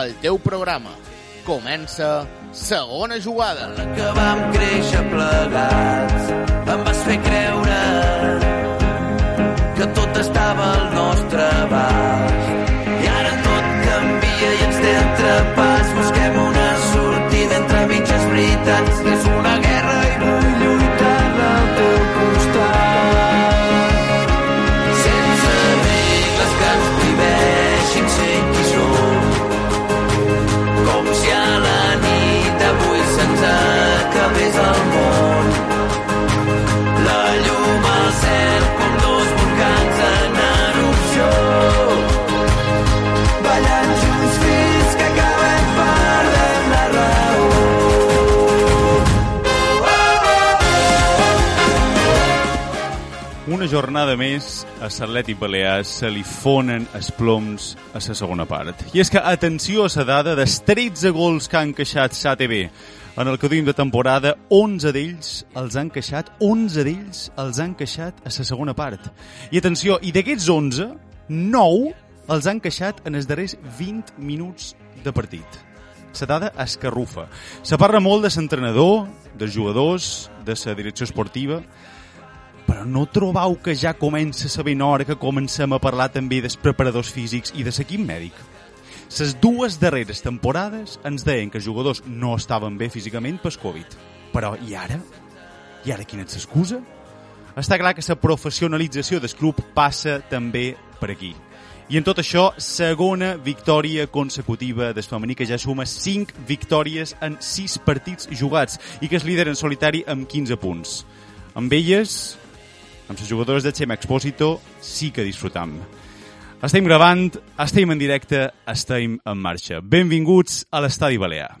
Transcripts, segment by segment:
El teu programa. Comença segona jugada. que vam créixer plegats em vas fer creure que tot estava al nostre abast i ara tot canvia i ens té atrapats busquem una sortida entre mitges veritats és Una jornada més, a Sarlet i Balears se li fonen els ploms a la segona part. I és que, atenció a la dada, dels 13 gols que han queixat SATB en el que duim de temporada, 11 d'ells els han queixat, 11 d'ells els han queixat a la segona part. I atenció, i d'aquests 11, 9 els han queixat en els darrers 20 minuts de partit. La dada escarrufa. Se parla molt de l'entrenador, dels jugadors, de la direcció esportiva, però no trobau que ja comença a saber hora que comencem a parlar també dels preparadors físics i de l'equip mèdic? Les dues darreres temporades ens deien que els jugadors no estaven bé físicament per Covid. Però i ara? I ara quina és l'excusa? Està clar que la professionalització del club passa també per aquí. I en tot això, segona victòria consecutiva del femení que ja suma 5 victòries en 6 partits jugats i que és líder en solitari amb 15 punts. Amb elles, amb les jugadores de Xema Expósito, sí que disfrutam. Estem gravant, estem en directe, estem en marxa. Benvinguts a l'Estadi Balear.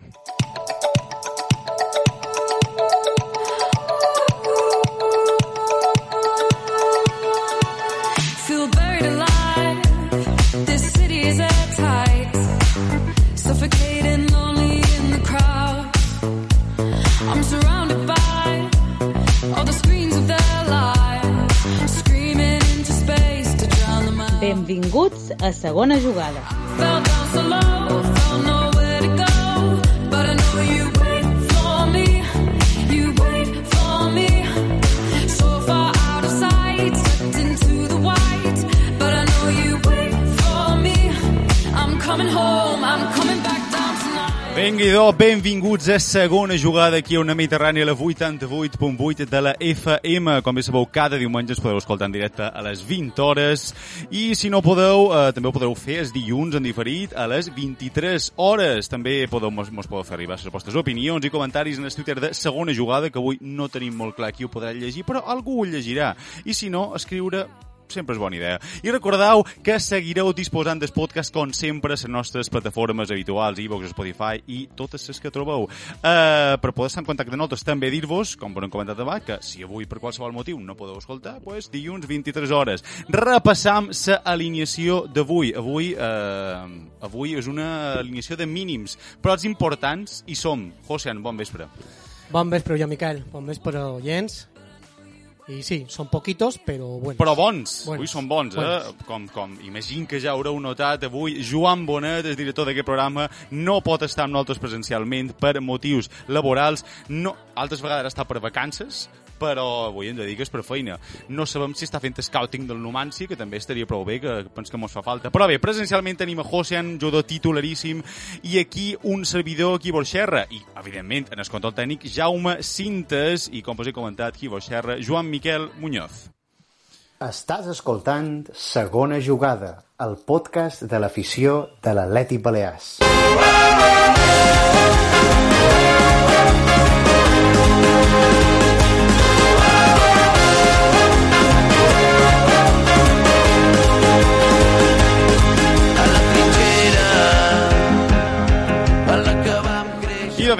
Benvinguts a segona jugada. Felt Benguidó, benvinguts a segona jugada aquí a una Mediterrània la 88.8 de la FM. Com bé sabeu, cada diumenge ens podeu escoltar en directe a les 20 hores i si no podeu, eh, també ho podeu fer els dilluns en diferit a les 23 hores. També podeu, mos, mos podeu fer arribar les vostres opinions i comentaris en el Twitter de segona jugada, que avui no tenim molt clar qui ho podrà llegir, però algú ho llegirà. I si no, escriure sempre és bona idea. I recordeu que seguireu disposant del podcast com sempre a les nostres plataformes habituals, iVoox, Spotify i totes les que trobeu. Uh, per poder estar en contacte amb nosaltres, també dir-vos, com hem comentat abans, que si avui per qualsevol motiu no podeu escoltar, pues, dilluns 23 hores. Repassam la alineació d'avui. Avui, uh, avui és una alineació de mínims, però els importants hi som. Josean, bon vespre. Bon vespre, jo, Miquel. Bon vespre, oients. I sí, són poquitos, però buenos. Però bons, Bons. avui són bons, eh? Bons. Com, com, imagino que ja haureu notat avui, Joan Bonet, el director d'aquest programa, no pot estar amb nosaltres presencialment per motius laborals, no, altres vegades està per vacances, però avui ens dediques per feina. No sabem si està fent scouting del Numancia, que també estaria prou bé, que penso que mos fa falta. Però bé, presencialment tenim a Josean, jugador titularíssim, i aquí un servidor, aquí Borxerra, i, evidentment, en el control tècnic, Jaume Cintes, i com us he comentat, aquí Borxerra, Joan Miquel Muñoz. Estàs escoltant Segona Jugada, el podcast de l'afició de l'Atlètic Balears. A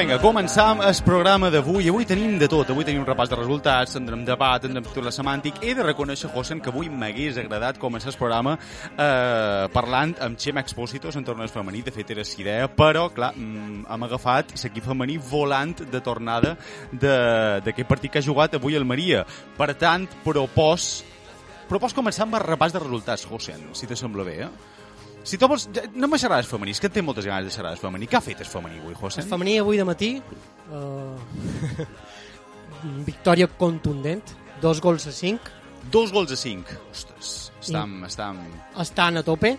vinga, començam el programa d'avui. Avui tenim de tot. Avui tenim un repàs de resultats, tindrem debat, tindrem titular semàntic. He de reconèixer, Josen, que avui m'hagués agradat començar el programa eh, parlant amb Xema Expósito, en torneig femení. De fet, era la idea, però, clar, mm, hem agafat l'equip femení volant de tornada d'aquest partit que ha jugat avui el Maria. Per tant, propos, propos començar amb el repàs de resultats, Josen, si te sembla bé, eh? Si tu vols... No me xerrades femení, és que té moltes ganes de xerrades femení. Què ha fet el femení avui, José? El femení avui de matí, eh, victòria contundent, dos gols a cinc, Dos gols a cinc. Ostres, estam... estam... estan a tope,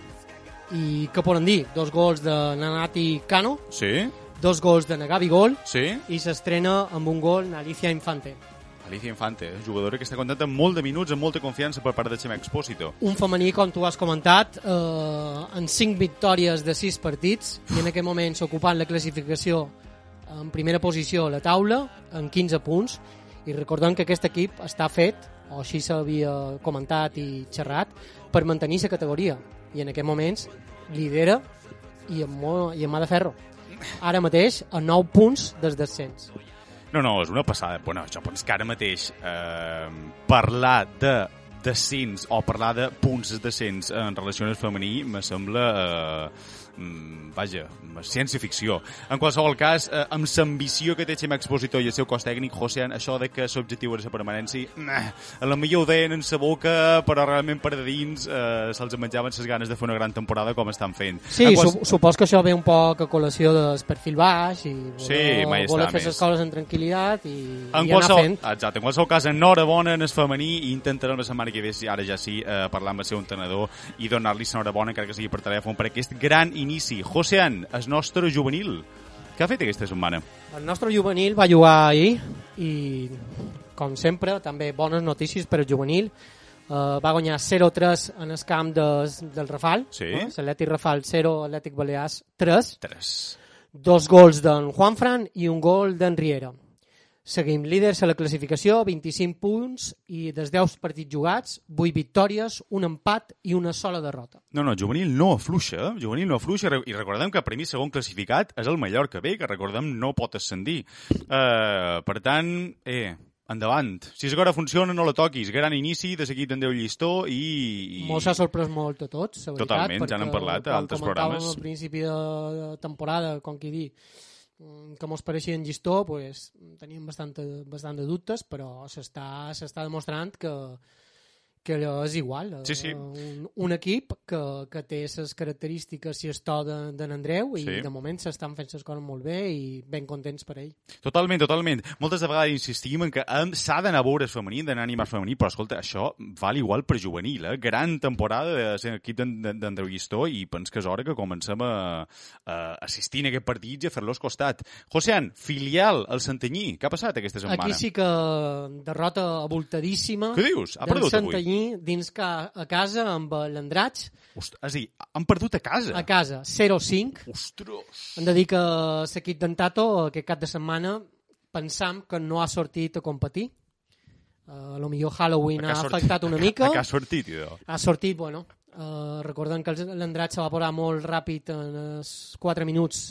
i què poden dir? Dos gols de Nanati Cano, Sí? dos gols de Nagavi Gol, Sí? i s'estrena amb un gol Alicia Infante. Alicia Infante, jugadora que està content amb molt de minuts, amb molta confiança per part de Xeme Expósito. Un femení, com tu has comentat, eh, en 5 victòries de 6 partits i en aquest moment s'ocupant la classificació en primera posició a la taula, en 15 punts, i recordem que aquest equip està fet, o així s'havia comentat i xerrat, per mantenir la categoria. I en aquests moments lidera i amb, i amb mà de ferro. Ara mateix a 9 punts des descens. No, no, és una passada. Bueno, jo penso que ara mateix eh, parlar de descens o parlar de punts de descens en relació al femení me sembla, eh, mm, vaja, ciència-ficció. En qualsevol cas, eh, amb l'ambició que té Xema Expositor i el seu cos tècnic, Josean, això de que l'objectiu era la permanència, nah, a la millor ho deien en sa boca, però realment per de dins eh, se'ls menjaven les ganes de fer una gran temporada com estan fent. Sí, En su supos que això ve un poc a col·lació del perfil baix i voler, Sí, mai voler fer les coses en tranquil·litat i, En i anar qualsevol, fent. exacte, en qualsevol cas, enhorabona en el femení i intentarem la setmana que ve, ara ja sí, eh, parlar amb el seu entrenador i donar-li l'enhorabona, encara que sigui per telèfon, per aquest gran inici. Josean, el nostre juvenil, què ha fet aquesta setmana? El nostre juvenil va jugar ahir i, com sempre, també bones notícies per al juvenil. Uh, va guanyar 0-3 en el camp de, del Rafal. Sí. Eh? L'Atlètic Rafal 0, Atlètic Balears 3. Tres. Dos gols d'en Juanfran i un gol d'en Riera. Seguim líders a la classificació, 25 punts i des 10 partits jugats, 8 victòries, un empat i una sola derrota. No, no, juvenil no afluixa, eh? juvenil no afluixa, i re- i recordem que el premi segon classificat és el Mallorca B, que recordem no pot ascendir. Uh, per tant, eh, endavant. Si la cosa funciona, no la toquis. Gran inici, de seguit en Déu llistó i... i... Molt s'ha sorprès molt a tots, la veritat. Totalment, ja n'hem parlat a altres comentàvem programes. al principi de, temporada, com qui dir, que mos pareixia en llistó, pues, teníem bastant, bastant de dubtes, però s'està demostrant que, que és igual. Sí, sí. Eh, Un, un equip que, que té les característiques i el to de, de n'Andreu i Sí. de moment s'estan fent les coses molt bé i ben contents per ell. Totalment, totalment. Moltes de vegades insistim en que s'ha d'anar a veure el femení, d'anar a animar el femení, però escolta, això val igual per juvenil, eh? Gran temporada de ser equip d'en- d'Andreu Llistó i pens que és hora que comencem a, a assistir en aquest partit i a fer-los costat. Josean, filial, el Santanyí, què ha passat aquesta setmana? Aquí sí que derrota abultadíssima Què dius? Ha perdut avui? Santanyí dins ca, a casa amb l'Andratx Ost és a dir, han perdut a casa. a casa 0-5 Ostres! hem de dir que l'equip d'en Tato aquest cap de setmana pensam que no ha sortit a competir uh, a lo millor Halloween ha, afectat una mica A ha sortit, idò? ha sortit, bueno uh, recordem que l'Andratx se va posar molt ràpid en els 4 minuts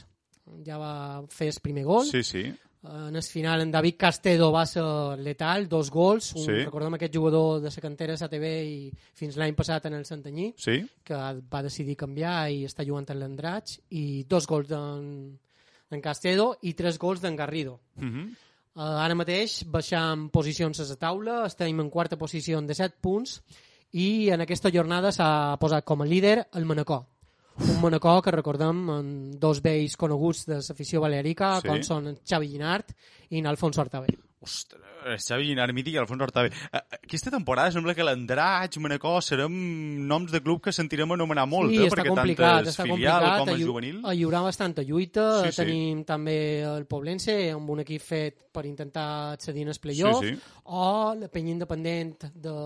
ja va fer el primer gol Sí, sí. En el final, en David Castedo va ser letal, dos gols. Un, Sí. Recordem aquest jugador de la cantera SATB i fins l'any passat en el Santanyí, Sí? que va decidir canviar i està jugant en l'Andratx, i dos gols d'en Castedo i tres gols d'en Garrido. Mhm. Uh, ara mateix baixam posicions a la taula, estem en quarta posició de 7 punts i en aquesta jornada s'ha posat com a líder el Manacor. Un Manacor que recordem en dos vells coneguts de l'afició balearica, Sí. com són Xavi Llinart i Alfonso Artabé. Ostres, Xavi Llinar, Mític i Alfons Hortave. Eh, Aquesta temporada sembla que l'Andratx, Manacor, serem noms de club que sentirem anomenar molt, sí, eh? està perquè complicat, tant està el filial complicat. com hi- juvenil... Hi haurà bastanta lluita. Sí, sí. Tenim també el Poblense, amb un equip fet per intentar accedir en el playoff, Sí, sí. o la penya independent de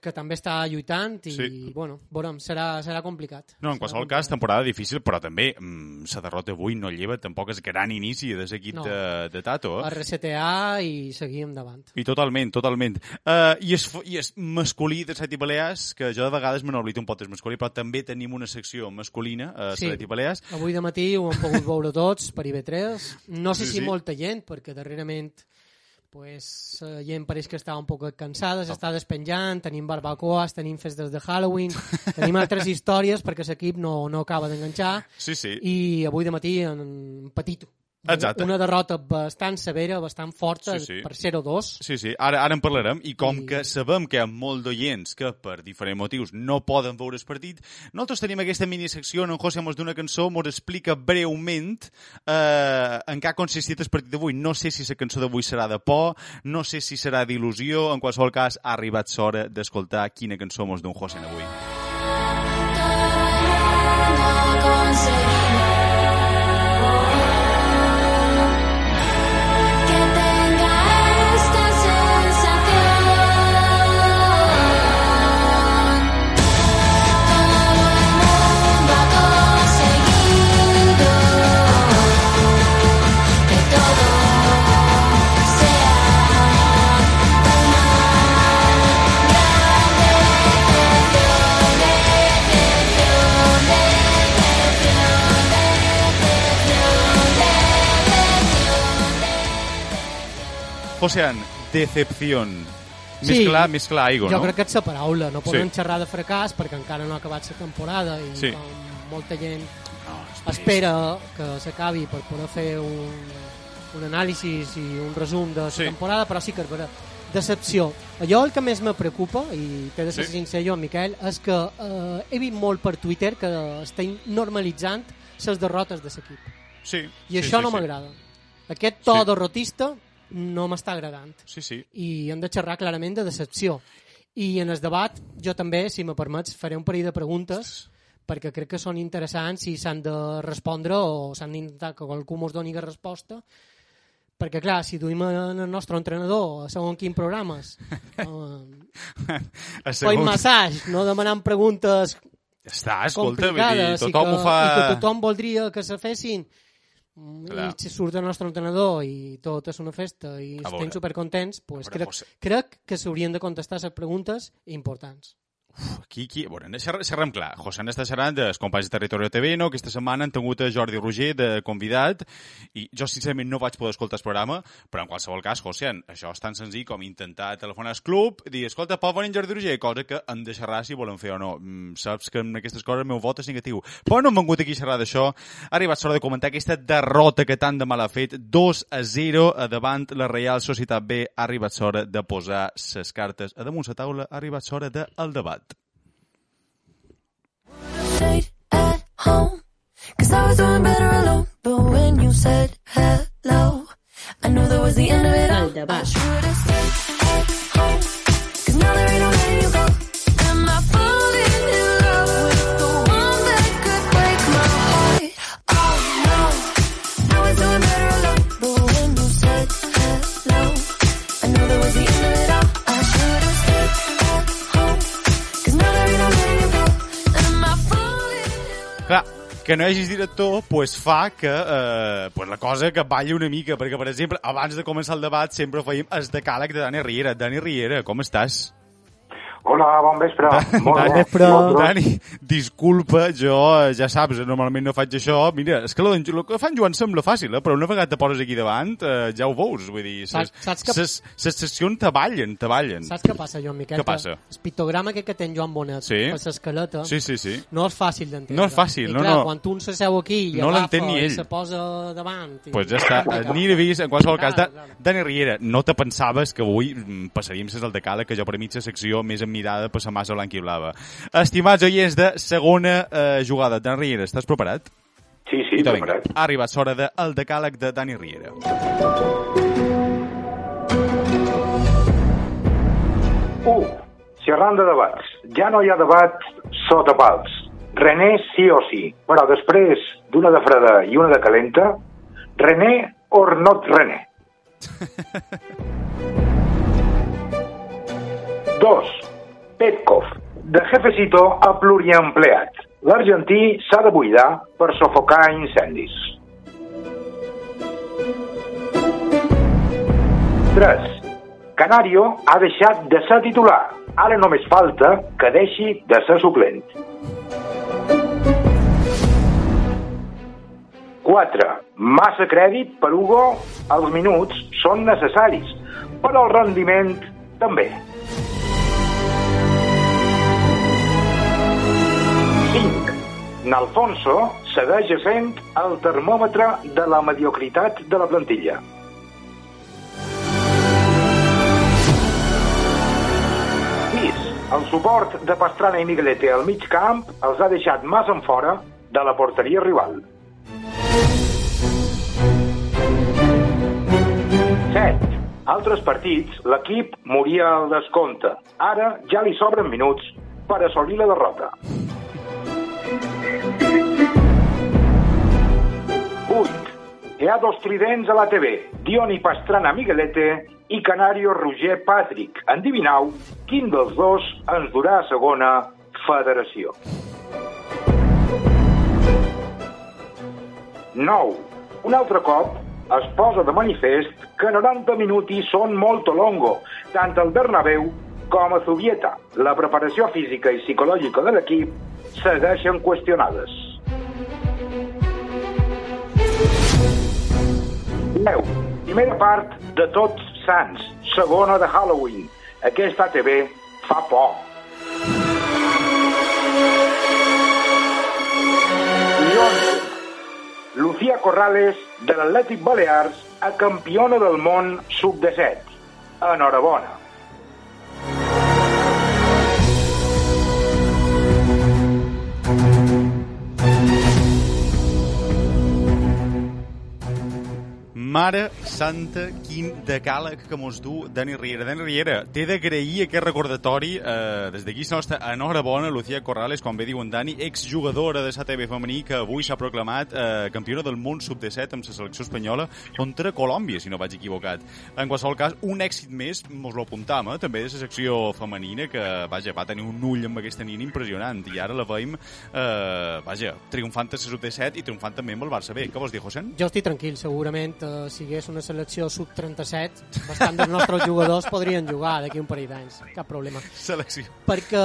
que també està lluitant i, Sí. bueno, veurem, serà, serà complicat. No, en Serà qualsevol complicat. cas, temporada difícil, però també mm, la derrota avui no lleva tampoc el gran inici de l'equip No. de, de Tato. Eh? resetear i seguir endavant. I totalment, totalment. Uh, i, es, I es masculí de Seti Balears, que jo de vegades me n'oblido un poc del masculí, però també tenim una secció masculina a Sí. Seti Balears. Avui de matí ho hem pogut veure tots per IB3. No sé Sí, si sí. molta gent, perquè darrerament pues, la gent pareix que està un poc cansada, s'està despenjant, tenim barbacoas, tenim festes de Halloween, tenim altres històries perquè l'equip no, no acaba d'enganxar. Sí, sí. i avui de matí en petit Exacte. Una derrota bastant severa, bastant forta, Sí, sí. per 0-2. Sí, sí, ara, ara en parlarem, i com I- que sabem que hi ha molt d'oients que per diferents motius no poden veure el partit, nosaltres tenim aquesta minisecció on en José mos d'una cançó mos explica breument eh, en què ha consistit el partit d'avui. No sé si la cançó d'avui serà de por, no sé si serà d'il·lusió, en qualsevol cas ha arribat l'hora d'escoltar quina cançó mos d'un José avui. Que Josean, decepción. Més Sí, clar, més clar, Aigo, jo no? crec que és la paraula. No podem Sí. xerrar de fracàs perquè encara no ha acabat la temporada i Sí. com molta gent No, espera que s'acabi per poder fer un, un anàlisi i un resum de la Sí. temporada, però sí que és vera. Decepció. Allò el que més me preocupa, i t'he de ser Sí. sincer jo, Miquel, és que eh, he vist molt per Twitter que estem normalitzant les derrotes de l'equip. Sí. I sí, això sí, no sí. m'agrada. Aquest to Sí. derrotista no m'està agradant Sí, sí. i hem de xerrar clarament de decepció. I en el debat, jo també, si me permets, faré un parell de preguntes perquè crec que són interessants i s'han de respondre o s'han d'intentar que qualcú mos doni resposta perquè clar, si duim en el nostre entrenador a segon quin programes eh, A segon- massatge, no demanant preguntes està, escolta, vull dir, tothom que, ho fa... i que tothom voldria que se fessin Clar. i si surt el nostre entrenador i tot és una festa i estem supercontents pues crec, crec que s'haurien de contestar les preguntes importants Aquí, aquí, a veure, xerrem, clar. José n'està xerrant dels companys de Territori TV, no? Aquesta setmana han tingut a Jordi Roger de convidat i jo, sincerament, no vaig poder escoltar el programa, però en qualsevol cas, José, això és tan senzill com intentar telefonar al club dir, escolta, pot venir en Jordi Roger, cosa que hem de xerrar si volen fer o no. Mm, saps que en aquestes coses el meu vot és negatiu. Però no hem vengut aquí a xerrar d'això. Ha arribat l'hora de comentar aquesta derrota que tant de mal ha fet. 2 a 0 a davant la Real Societat B. Ha arribat l'hora de posar les cartes a damunt la taula. Ha arribat l'hora del debat. Stayed at home. Cause I was doing better alone. But when you said hello, I knew that was the end of it all. I should have stayed at home. Cause now there ain't no que no hi hagis director pues fa que eh, pues la cosa que balli una mica, perquè, per exemple, abans de començar el debat sempre fèiem el decàleg de Dani Riera. Dani Riera, com estàs? Hola, bon vespre. Bé. vespre. Dani, disculpa, jo ja saps, normalment no faig això. Mira, és que el, el que fan Joan sembla fàcil, eh? però una vegada te poses aquí davant, eh, ja ho veus. Vull dir, Saps- saps que- les sessions te ballen, te ballen. saps què passa, Joan Miquel? Què passa? Que El pictograma aquest que té en Joan Bonet Sí. per l'escaleta Sí, sí, sí. no és fàcil d'entendre. No és fàcil, I no, clar, no. quan tu un s'asseu aquí i No agafa ni i ell. se posa davant... I... pues ja està, ni he vist, en qualsevol cas, claro. Dani Riera, no te pensaves que avui mm, passaríem ses al decàleg, que jo per mi és la secció més emmirada per la massa blanca i blava. Estimats oients de segona eh, jugada, Dani Riera, estàs preparat? Sí, sí, I vinga, preparat. ha arribat l'hora del decàleg de Dani Riera. Uh, xerrant de debats. Ja no hi ha debat sota pals. René sí o sí. Però després d'una de freda i una de calenta, René or not René. Dos. Petkov, de jefecito a pluriempleat. L'argentí s'ha de buidar per sofocar incendis. 3. Canario ha deixat de ser titular. Ara només falta que deixi de ser suplent. 4. Massa crèdit per Hugo. Els minuts són necessaris, però el rendiment també. N'Alfonso segueix sent el termòmetre de la mediocritat de la plantilla. Sis, el suport de Pastrana i Miguelete al mig camp els ha deixat mas en fora de la porteria rival. 7. Altres partits, l'equip moria al descompte. Ara ja li sobren minuts per assolir la derrota. 8. Hi ha dos tridents a la TV, Dioni Pastrana Miguelete i Canario Roger Patrick. Endivinau quin dels dos ens durà a segona federació. 9. Un altre cop es posa de manifest que 90 minuti són molt longo, tant al Bernabéu com a Zubieta. La preparació física i psicològica de l'equip segueixen qüestionades. 10. Primera part de Tots Sants, segona de Halloween. Aquesta ATV fa por. I 11. Lucía Corrales, de l'Atlètic Balears, a campiona del món sub-17. Enhorabona. Mare santa, quin decàleg que mos du Dani Riera. Dani Riera, t'he d'agrair aquest recordatori. Eh, des d'aquí la nostra enhorabona, Lucía Corrales, com bé diuen Dani, exjugadora de SATB femení, que avui s'ha proclamat eh, campiona del món sub-17 amb la selecció espanyola contra Colòmbia, si no vaig equivocat. En qualsevol cas, un èxit més, mos lo apuntam, eh, també de la secció femenina, que, vaja, va tenir un ull amb aquesta nina impressionant, i ara la veiem, eh, vaja, triomfant a la sub-17 i triomfant també amb el Barça B. Què vols dir, José? Jo estic tranquil, segurament eh, si hi hagués una selecció sub-37, bastant dels nostres jugadors podrien jugar d'aquí un parell d'anys, cap problema. Selecció. Perquè,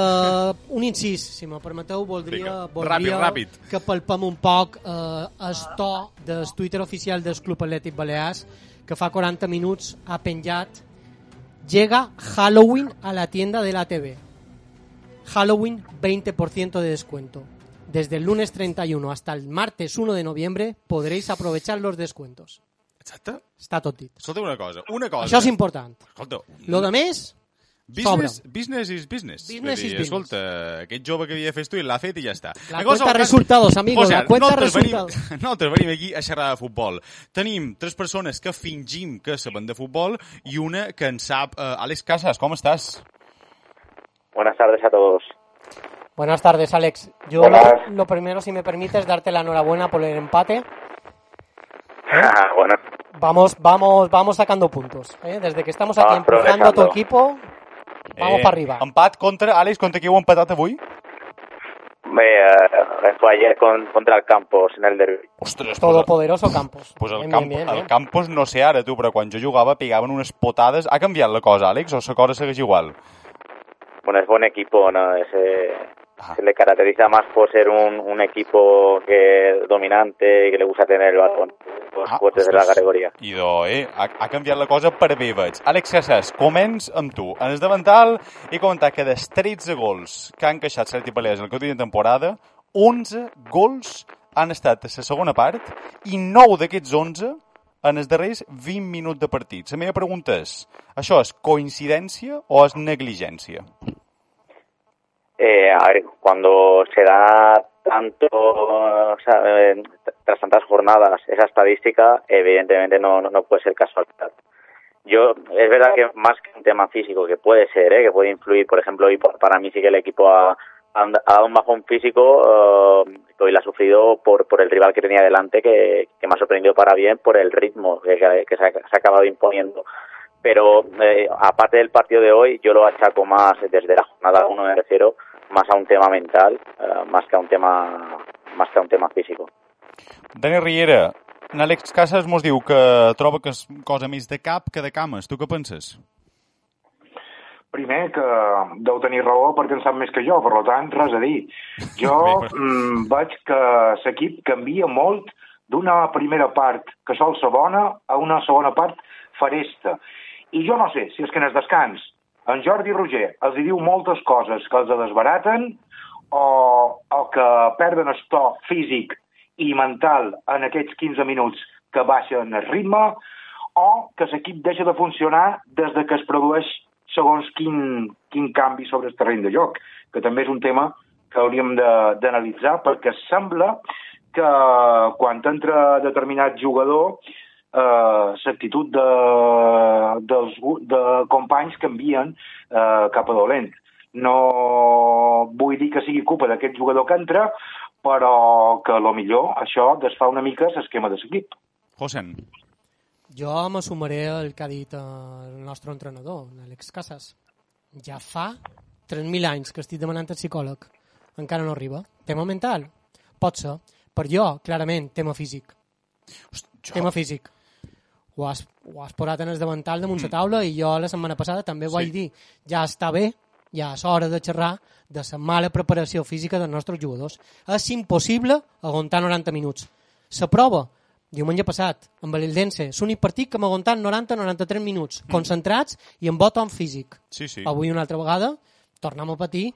un incís, si me permeteu, voldria, Vinga, voldria ràpid, ràpid. que palpem un poc eh, el to del Twitter oficial del Club Atlètic Balears, que fa 40 minuts ha penjat Llega Halloween a la tienda de la TV. Halloween 20% de descuento. Desde el lunes 31 hasta el martes 1 de noviembre podréis aprovechar los descuentos. Exacte. Està tot dit. Escolta una cosa, una cosa. Això és important. Escolta, Lo de més, business, sobra. business is business. Business dir, is business. Escolta, aquest jove que havia fer tu l'ha fet i ja està. La En cuenta cas, resultados, amigos, José, la cuenta nosaltres resultados. Venim, nosaltres venim aquí a xerrar de futbol. Tenim tres persones que fingim que saben de futbol i una que en sap. Uh, Àlex Casas, com estàs? Buenas tardes a todos. Buenas tardes, Alex. Yo Buenas. lo, lo primero, si me permites, darte la enhorabuena por el empate. Ah, bueno, Vamos, vamos, vamos sacando puntos. ¿eh? Desde que estamos aquí Vamos empujando a tu equipo, vamos Eh, para arriba. Empat contra, Àlex, contra qui heu empatat avui? me, eh, fue ayer con, contra el Campos en el derbi. Ostres, Todopoderoso Campos. Pues el, Bien, camp, bien, bien, el bien. Campos no sé ara, tu, però quan jo jugava pegaven unes potades. Ha canviat la cosa, Àlex, o la cosa segueix igual? Bueno, es buen equipo, ¿no? Ese, Ajá. se le caracteriza más por ser un, un equipo que dominante y que le gusta tener el balón. Los Ah, fuertes de la ostres. categoría. Idò, eh? Ha, ha canviat la cosa per bé, veig. Àlex Casas, començ amb tu. En el davantal he comentat que dels 13 gols que han encaixat Celtic Balears en el que de temporada, 11 gols han estat a la segona part i 9 d'aquests 11 en els darrers 20 minuts de partit. La meva pregunta és, això és coincidència o és negligència? Eh, a ver, cuando se da tanto, o sea, tras tantas jornadas esa estadística, evidentemente no, no, no puede ser casualidad. Yo, es verdad que más que un tema físico, que puede ser, ¿eh? que puede influir, por ejemplo, pa- para mí sí que el equipo ha, ha dado un bajón físico, eh, hoy lo ha sufrido por, por el rival que tenía delante, que, que me ha sorprendido para bien por el ritmo que, que- se, ha, acabado imponiendo pero eh, aparte del partido de hoy, yo lo achaco más desde la jornada 1 me refiero, más a un tema mental, eh, más que a un tema más que a un tema físico. Dani Riera, en Àlex Casas mos diu que troba que és cosa més de cap que de cames. Tu què penses? Primer, que deu tenir raó perquè en sap més que jo, per tant, res a dir. Jo mm, veig que l'equip canvia molt d'una primera part que sol ser bona a una segona part faresta. I jo no sé si és que en el descans en Jordi Roger els diu moltes coses que els desbaraten o, o que perden el to físic i mental en aquests 15 minuts que baixen el ritme, o que l'equip deixa de funcionar des de que es produeix segons quin, quin canvi sobre el terreny de joc, que també és un tema que hauríem d'analitzar, perquè sembla que quan entra determinat jugador eh, l'actitud de, dels, de companys canvien eh, cap a dolent. No vull dir que sigui culpa d'aquest jugador que entra, però que a lo millor això desfà una mica l'esquema de l'equip. Josen, Jo m'assumaré el que ha dit el nostre entrenador, l'Àlex Casas. Ja fa 3.000 anys que estic demanant al psicòleg. Encara no arriba. Tema mental? Pot ser. Per jo, clarament, tema físic. jo... Tema físic. Ho has, ho has posat en el davantal damunt la taula i jo la setmana passada també ho Mm. Sí. vaig dir. Ja està bé, ja és hora de xerrar de la mala preparació física dels nostres jugadors. És impossible aguantar 90 minuts. La prova, diumenge passat, amb l'Eldense, l'únic partit que hem aguantat 90-93 minuts, Mm. concentrats i amb bon tom físic. Sí, sí. Avui una altra vegada tornem a patir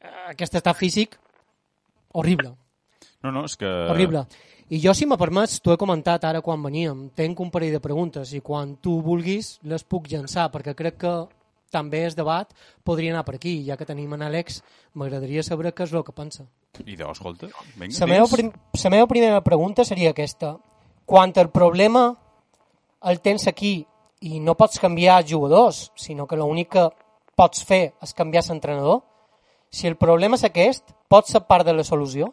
eh, aquest estat físic horrible. No, no, és que... Horrible. I jo, si me permets, t'ho he comentat ara quan veníem, tenc un parell de preguntes i quan tu vulguis les puc llançar, perquè crec que també el debat podria anar per aquí. Ja que tenim en Àlex, m'agradaria saber què és el que pensa. I de, escolta, vinga, La meva, prim la meva primera pregunta seria aquesta. Quan el problema el tens aquí i no pots canviar jugadors, sinó que l'únic que pots fer és canviar l'entrenador, si el problema és aquest, pot ser part de la solució?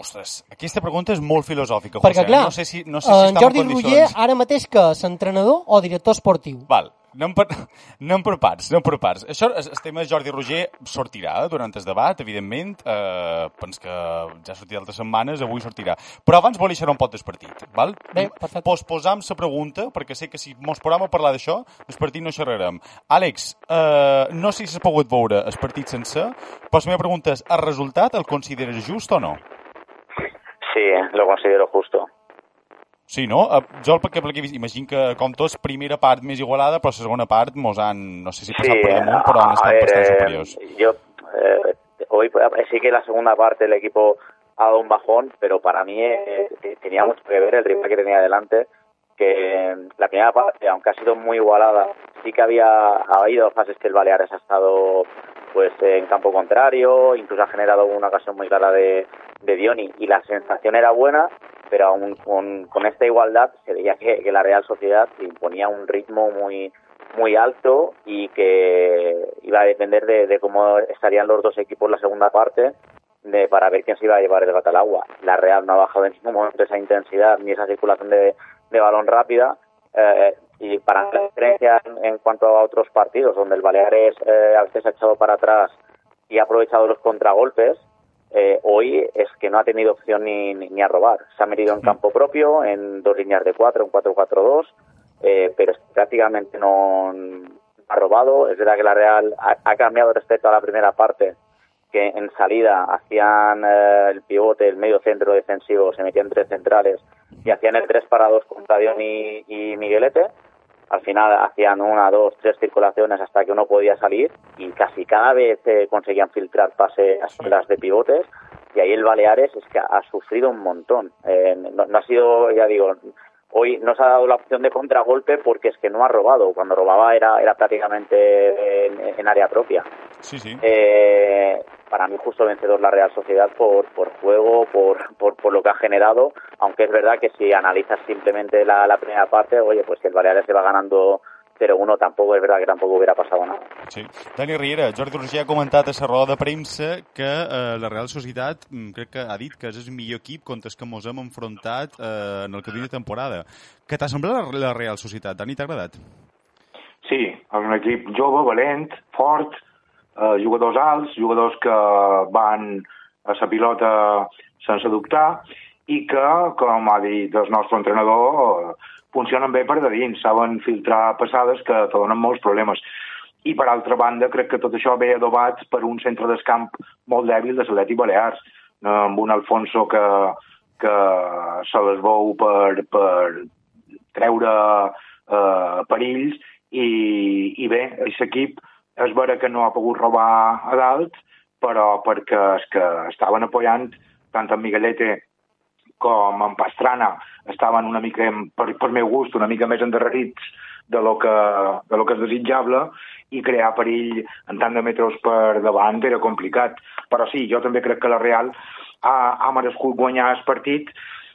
Ostres, aquesta pregunta és molt filosòfica, Perquè, José. clar, no sé si, no sé si en Jordi en condicions... Roger ara mateix que és entrenador o director esportiu. Val, anem per, anem per parts, anem per parts. Això, el, tema de Jordi Roger sortirà durant el debat, evidentment. Eh, pens que ja ha sortit altres setmanes, avui sortirà. Però abans vol deixar un pot del partit, val? Bé, perfecte. Posposam la pregunta, perquè sé que si mos posam a parlar d'això, el partit no xerrarem. Àlex, eh, no sé si s'ha pogut veure el partit sencer, però la meva pregunta és, el resultat el consideres just o no? Considero justo. Sí, no? Eh, Jo el perquè he vist, imagino que, com tots, primera part més igualada, però la segona part mos han, no sé si passat Sí, per damunt, però han estat ver, bastant eh, superiors. yo eh, hoy eh, sí que la segunda parte el equipo ha dado un bajón, pero para mí eh, eh, tenía mucho que ver el rival que tenía delante, que la primera parte, aunque ha sido muy igualada, sí que había ha habido fases que el Baleares ha estado pues en campo contrario, incluso ha generado una ocasión muy clara de, de Dioni y la sensación era buena, pero aún con, esta igualdad se veía que, la Real Sociedad imponía un ritmo muy muy alto y que iba a depender de, cómo estarían los dos equipos la segunda parte para ver quién se iba a llevar el gato al agua. La Real no ha bajado en ningún momento esa intensidad ni esa circulación de, de balón rápida eh, y para la diferencia en, en cuanto a otros partidos donde el Baleares eh, a veces ha echado para atrás y ha aprovechado los contragolpes, eh, hoy es que no ha tenido opción ni, ni, ni a robar. Se ha metido en campo propio, en dos líneas de cuatro, en 4-4-2, eh, pero prácticamente no ha robado. Es verdad que la Real ha, ha cambiado respecto a la primera parte, que en salida hacían eh, el pivote, el medio centro defensivo, se metían tres centrales y hacían el 3 para 2 con Tadioni y Miguelete. Al final hacían una, dos, tres circulaciones hasta que uno podía salir y casi cada vez eh, conseguían filtrar pases a espaldas de pivotes y ahí el Baleares es que ha sufrido un montón. Eh, no, no ha sido, ya digo, hoy no se ha dado la opción de contragolpe porque es que no ha robado. Cuando robaba era, era prácticamente en, en área propia. Sí, sí. Eh, para mí justo vencedor la Real Sociedad por, por juego, por, por, por lo que ha generado, aunque es verdad que si analizas simplemente la, la primera parte, oye, pues que el Baleares se va ganando 0-1, tampoco es verdad que tampoco hubiera pasado nada. Sí. Dani Riera, Jordi Roger ha comentat a la roda de premsa que eh, la Real Societat mm, crec que ha dit que és el millor equip contra el que mos hem enfrontat eh, en el que de temporada. Què t'ha semblat la, la Real Societat? Dani, t'ha agradat? Sí, és un equip jove, valent, fort, eh, jugadors alts, jugadors que van a la pilota sense dubtar i que, com ha dit el nostre entrenador, eh, funcionen bé per de dins, saben filtrar passades que te donen molts problemes. I, per altra banda, crec que tot això ve adobat per un centre d'escamp molt dèbil de l'Atleti Balears, eh, amb un Alfonso que, que se les veu per, per treure eh, perills i, i bé, aquest equip és vera que no ha pogut robar a dalt, però perquè els que estaven apoyant, tant en Miguelete com en Pastrana, estaven una mica, per, per meu gust, una mica més endarrerits de lo que, de lo que és desitjable i crear perill en tant de metres per davant era complicat. Però sí, jo també crec que la Real ha, ha merescut guanyar el partit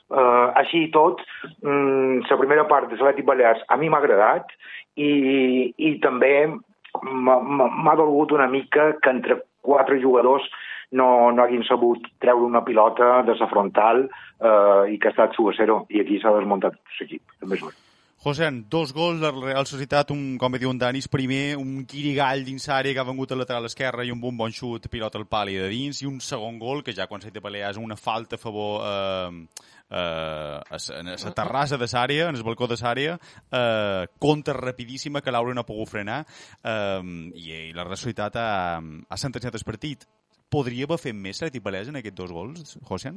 Uh, així i tot, mm, la primera part de l'Atlètic Balears a mi m'ha agradat i, i també m'ha dolgut una mica que entre quatre jugadors no, no hagin sabut treure una pilota de la frontal uh, i que ha estat 1 a 0 i aquí s'ha desmuntat l'equip. També és veritat. José, dos gols de la Real Societat, un, com diu en Danis, primer un quirigall dins l'àrea que ha vengut a lateral esquerra i un bon bon xut, pilota al pal i de dins, i un segon gol, que ja quan s'ha de pelear és una falta a favor eh, eh, a la terrassa de l'àrea, en el balcó de l'àrea, eh, contra rapidíssima que Laura no ha pogut frenar, eh, i, i la Real Societat ha, ha sentenciat el partit. Podria haver fet més l'Atlètic Balears en aquests dos gols, José?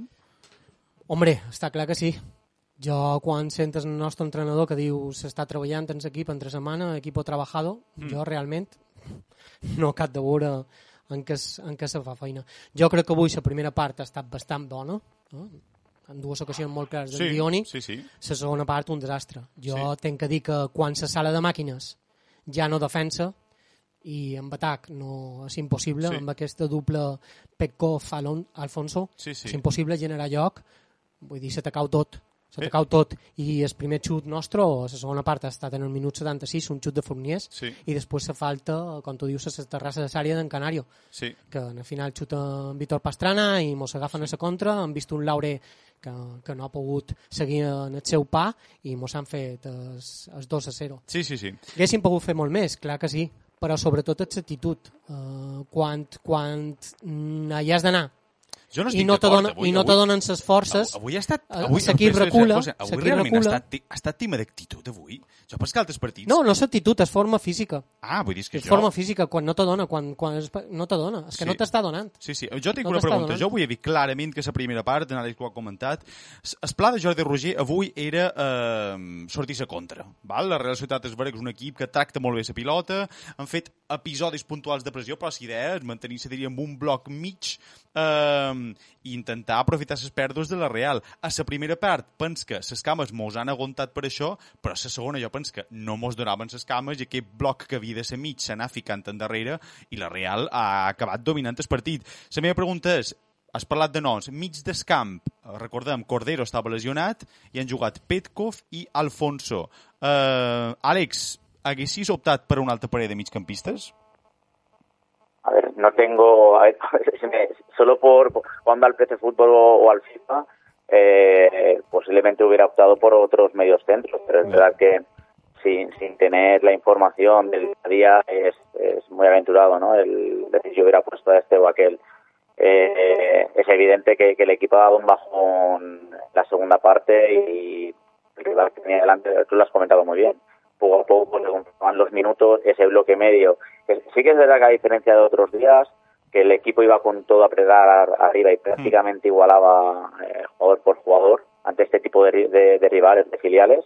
Hombre, està clar que sí. Jo, quan sentes el nostre entrenador que diu s'està treballant en l'equip entre setmana, equipo trabajado, mm. jo realment no cap de veure en què, es- en què se fa feina. Jo crec que avui la primera part ha estat bastant bona, no? en dues ocasions molt clares del Sí, Dioni, sí, sí. la segona part un desastre. Jo sí. tenc que dir que quan la sala de màquines ja no defensa i amb atac no és impossible, Sí. sí. amb aquesta doble Petkov-Alfonso, Sí, sí. és impossible generar lloc, vull dir, s'ha tacau tot, s'ha tacau tot, i el primer xut nostre, o la segona part ha estat en el minut 76, un xut de Forniers, Sí. i després se falta, com tu dius, la terrassa de l'àrea d'en Canario, Sí. que al final xuta en Víctor Pastrana i mos agafen a la contra, han vist un Laure que, que no ha pogut seguir en el seu pa i mos han fet els, els 2 a 0. Sí, sí, sí. Haguéssim pogut fer molt més, clar que sí, però sobretot és l'actitud. Uh, quan quan mm, hi has d'anar Jo no i no dona, avui- i no te avui- donen les forces, Avui ha estat... eh, Avui, espera, recula, José, avui realment ha recula. estat, ti- ha estat tema d'actitud, avui. Jo penso que altres partits... No, no és actitud, és forma física. Ah, vull dir que És jo... forma física, quan no te dona, quan, quan és, no te dona, és que Sí. no t'està donant. Sí, sí. Jo tinc No una pregunta. donant. Jo vull dir clarament que la primera part, en Àlex ho ha comentat, el pla de Jordi Roger avui era eh, sortir a contra. Val? La Real Societat que és un equip que tracta molt bé la pilota, han fet episodis puntuals de pressió, però la idea és mantenir-se, diria, amb un bloc mig eh, i intentar aprofitar les pèrdues de la Real. A la primera part, pens que les cames mos han aguantat per això, però a la segona jo pens que no mos donaven les cames i aquest bloc que havia de ser mig anat ficant endarrere i la Real ha acabat dominant el partit. La meva pregunta és, has parlat de noms, mig d'escamp, eh, recordem, Cordero estava lesionat i han jugat Petkov i Alfonso. Uh, Àlex, haguessis optat per una altra parella de migcampistes? A ver, no tengo, a ver, si me- solo por jugando al PC Fútbol o, o al FIFA, eh, posiblemente hubiera optado por otros medios centros, pero es verdad que sin, sin tener la información del día a día es, es muy aventurado, ¿no? El decir yo hubiera puesto a este o aquel. Eh, es evidente que, que el equipo ha dado un bajón la segunda parte y el rival que tenía delante, tú lo has comentado muy bien, poco a poco según pasaban los minutos, ese bloque medio. Sí que es verdad que a diferencia de otros días, que el equipo iba con todo a apretar arriba y prácticamente igualaba eh, jugador por jugador ante este tipo de, de- de rivales, de filiales.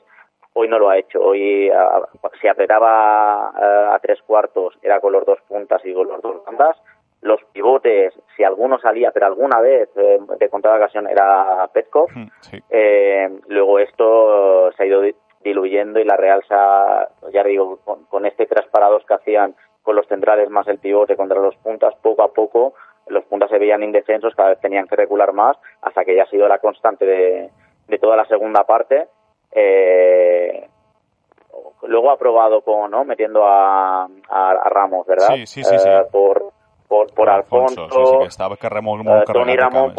Hoy no lo ha hecho. Hoy ah, si apretaba ah, a tres cuartos era con los dos puntas y con los dos bandas. Los pivotes, si alguno salía, pero alguna vez eh, de contada ocasión era Petkov. Sí. Eh, luego esto se ha ido di- diluyendo y la Real se ha, ya digo, con, con este tres parados que hacían con los centrales más el pivote contra los puntas, poco a poco los puntas se veían indefensos, cada vez tenían que recular más, hasta que ya ha sido la constante de, de toda la segunda parte. Eh, luego ha probado con, ¿no? Metiendo a, a, a Ramos, ¿verdad? Sí, sí, sí, sí. Eh, por, por, por Alfonso, sí, sí, que eh, Tony Ramón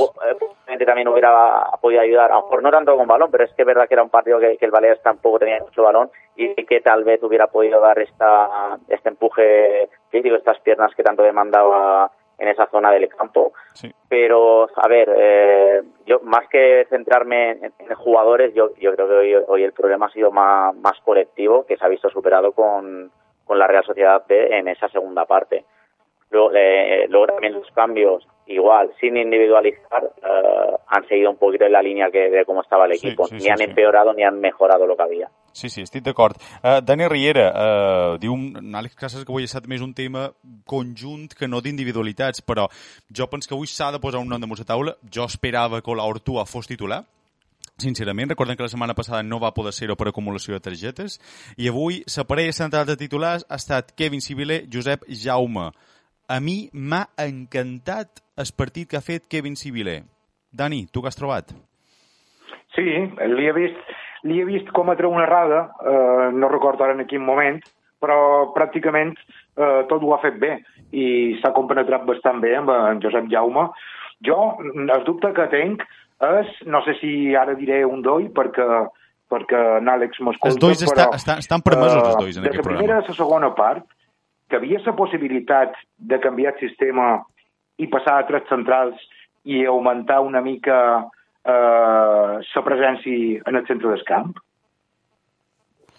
eh, también hubiera podido ayudar, a lo mejor no tanto con balón, pero es que es verdad que era un partido que, que el Baleares tampoco tenía mucho balón y que tal vez hubiera podido dar esta este empuje físico, estas piernas que tanto demandaba en esa zona del campo. Sí. Pero, a ver, eh, yo más que centrarme en, en jugadores, yo, yo creo que hoy, hoy el problema ha sido más, más colectivo, que se ha visto superado con, con la Real Sociedad B en esa segunda parte. Luego, eh, luego también los cambios, igual, sin individualizar, eh, han seguido un poquito en la línea que de cómo estaba el Sí, equipo. sí, ni sí, han sí. empeorado ni han mejorado lo que había. Sí, sí, estic d'acord. Uh, Dani Riera, uh, diu en Àlex Casas que avui ha estat més un tema conjunt que no d'individualitats, però jo penso que avui s'ha de posar un nom damunt la taula. Jo esperava que l'Hortua fos titular, sincerament, recordem que la setmana passada no va poder ser-ho per acumulació de targetes, i avui la parella central de titulars ha estat Kevin Sibiler, Josep Jaume. A mi m'ha encantat el partit que ha fet Kevin Sibiler. Dani, tu què has trobat? Sí, li he vist, li he vist cometre una errada, eh, no recordo ara en quin moment, però pràcticament eh, tot ho ha fet bé i s'ha compenetrat bastant bé amb en Josep Jaume. Jo, el dubte que tenc és, no sé si ara diré un doi perquè perquè en Àlex m'escolta, Els dois està, però, està, estan permesos, els dois, en de aquest la primera programa. a la segona part, que havia la possibilitat de canviar el sistema i passar a tres centrals i augmentar una mica eh, la presència en el centre del camp.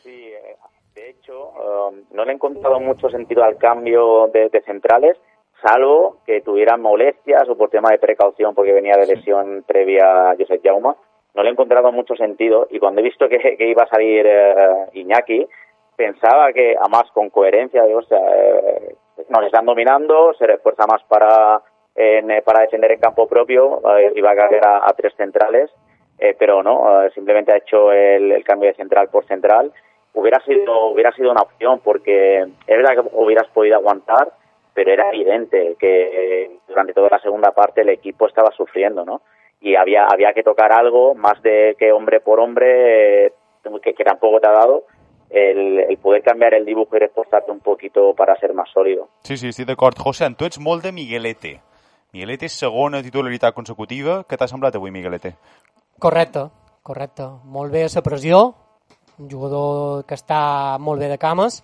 Sí, eh, de hecho, eh, no le he encontrado mucho sentido al cambio de, de centrales, salvo que tuvieran molestias o por tema de precaución, porque venía de lesión previa a Josep Jaume. No le he encontrado mucho sentido y cuando he visto que, que iba a salir eh, Iñaki, pensaba que, además con coherencia, digo, o eh, nos están dominando, se refuerza más para, en, eh, para defender en campo propio, eh, iba a caer a, tres centrales, eh, pero no, eh, simplemente ha hecho el, cambio de central por central. Hubiera sido, hubiera sido una opción porque es verdad que hubieras podido aguantar, pero era evidente que durante toda la segunda parte el equipo estaba sufriendo, ¿no? Y había, había que tocar algo más de que hombre por hombre, que, que tampoco te ha dado, el, el poder cambiar el dibujo y reforzarte un poquito para ser más sólido. Sí, sí, estic d'acord. José, tu ets molt de Miguelete. Miguelete és segona titularitat consecutiva. Què t'ha semblat avui, Miguelete? Correcte, correcte. Molt bé a la pressió, un jugador que està molt bé de cames,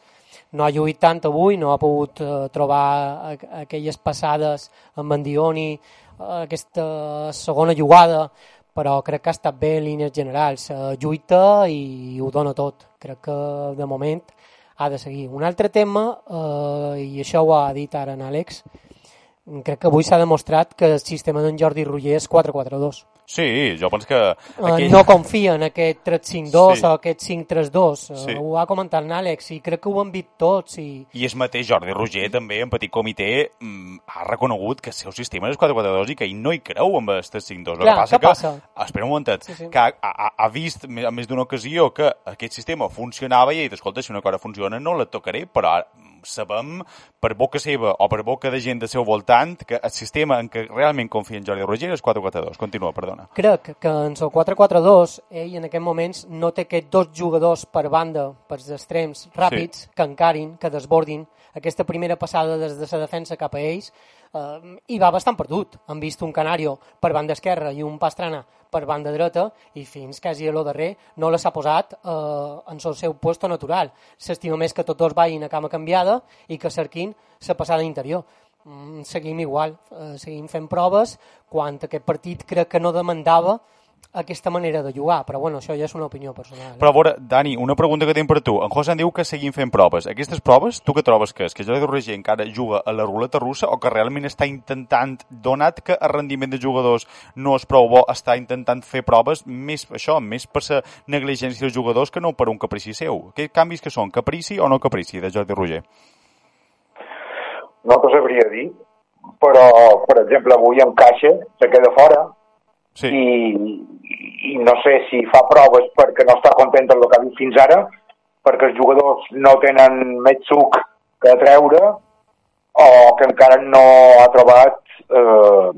no ha lluit tant avui, no ha pogut eh, trobar aquelles passades amb en Dioni, eh, aquesta segona jugada, però crec que ha estat bé en línies generals. Eh, lluita i ho dona tot. Crec que de moment ha de seguir. Un altre tema, eh, i això ho ha dit ara en Àlex, crec que avui s'ha demostrat que el sistema d'en Jordi Roger és 4-4-2. Sí, jo penso que... Aquell... No confia en aquest 3-5-2 Sí. o aquest 5-3-2. Sí. Sí. Ho ha comentat l'Àlex i crec que ho han vist tots. I... I és mateix Jordi Roger també en petit comitè mm, ha reconegut que el seu sistema és 4-4-2 i que ell no hi creu amb el 3-5-2. El Clar, que passa que, passa? espera un momentet, Sí, sí. que ha, ha, ha vist a més d'una ocasió que aquest sistema funcionava i ha dit, escolta, si una cosa funciona no la tocaré, però ara, sabem per boca seva o per boca de gent del seu voltant que el sistema en què realment confia en Jordi Roger és 4-4-2. Continua, perdona. Crec que en el 4-4-2 ell en aquest moments no té aquests dos jugadors per banda, per els extrems ràpids, sí. que encarin, que desbordin aquesta primera passada des de la defensa cap a ells eh, i va bastant perdut. Han vist un Canario per banda esquerra i un Pastrana per banda dreta i fins quasi a lo darrer no les ha posat eh, en el seu puesto natural. S'estima més que tots dos vagin a cama canviada i que cerquin la passada interior. Mm, seguim igual, eh, seguim fent proves, quan aquest partit crec que no demandava aquesta manera de jugar, però bueno, això ja és una opinió personal. Però a veure, Dani, una pregunta que tinc per tu. En José em diu que seguim fent proves. Aquestes proves, tu què trobes que és? Que Jordi Roger encara juga a la ruleta russa o que realment està intentant, donat que el rendiment de jugadors no és prou bo, està intentant fer proves més això, més per la negligència dels jugadors que no per un caprici seu? Què canvis que són? Caprici o no caprici de Jordi Roger? No t'ho sabria dir, però, per exemple, avui en caixa se queda fora sí. i, i no sé si fa proves perquè no està content amb el que ha vist fins ara, perquè els jugadors no tenen més suc que treure o que encara no ha trobat eh,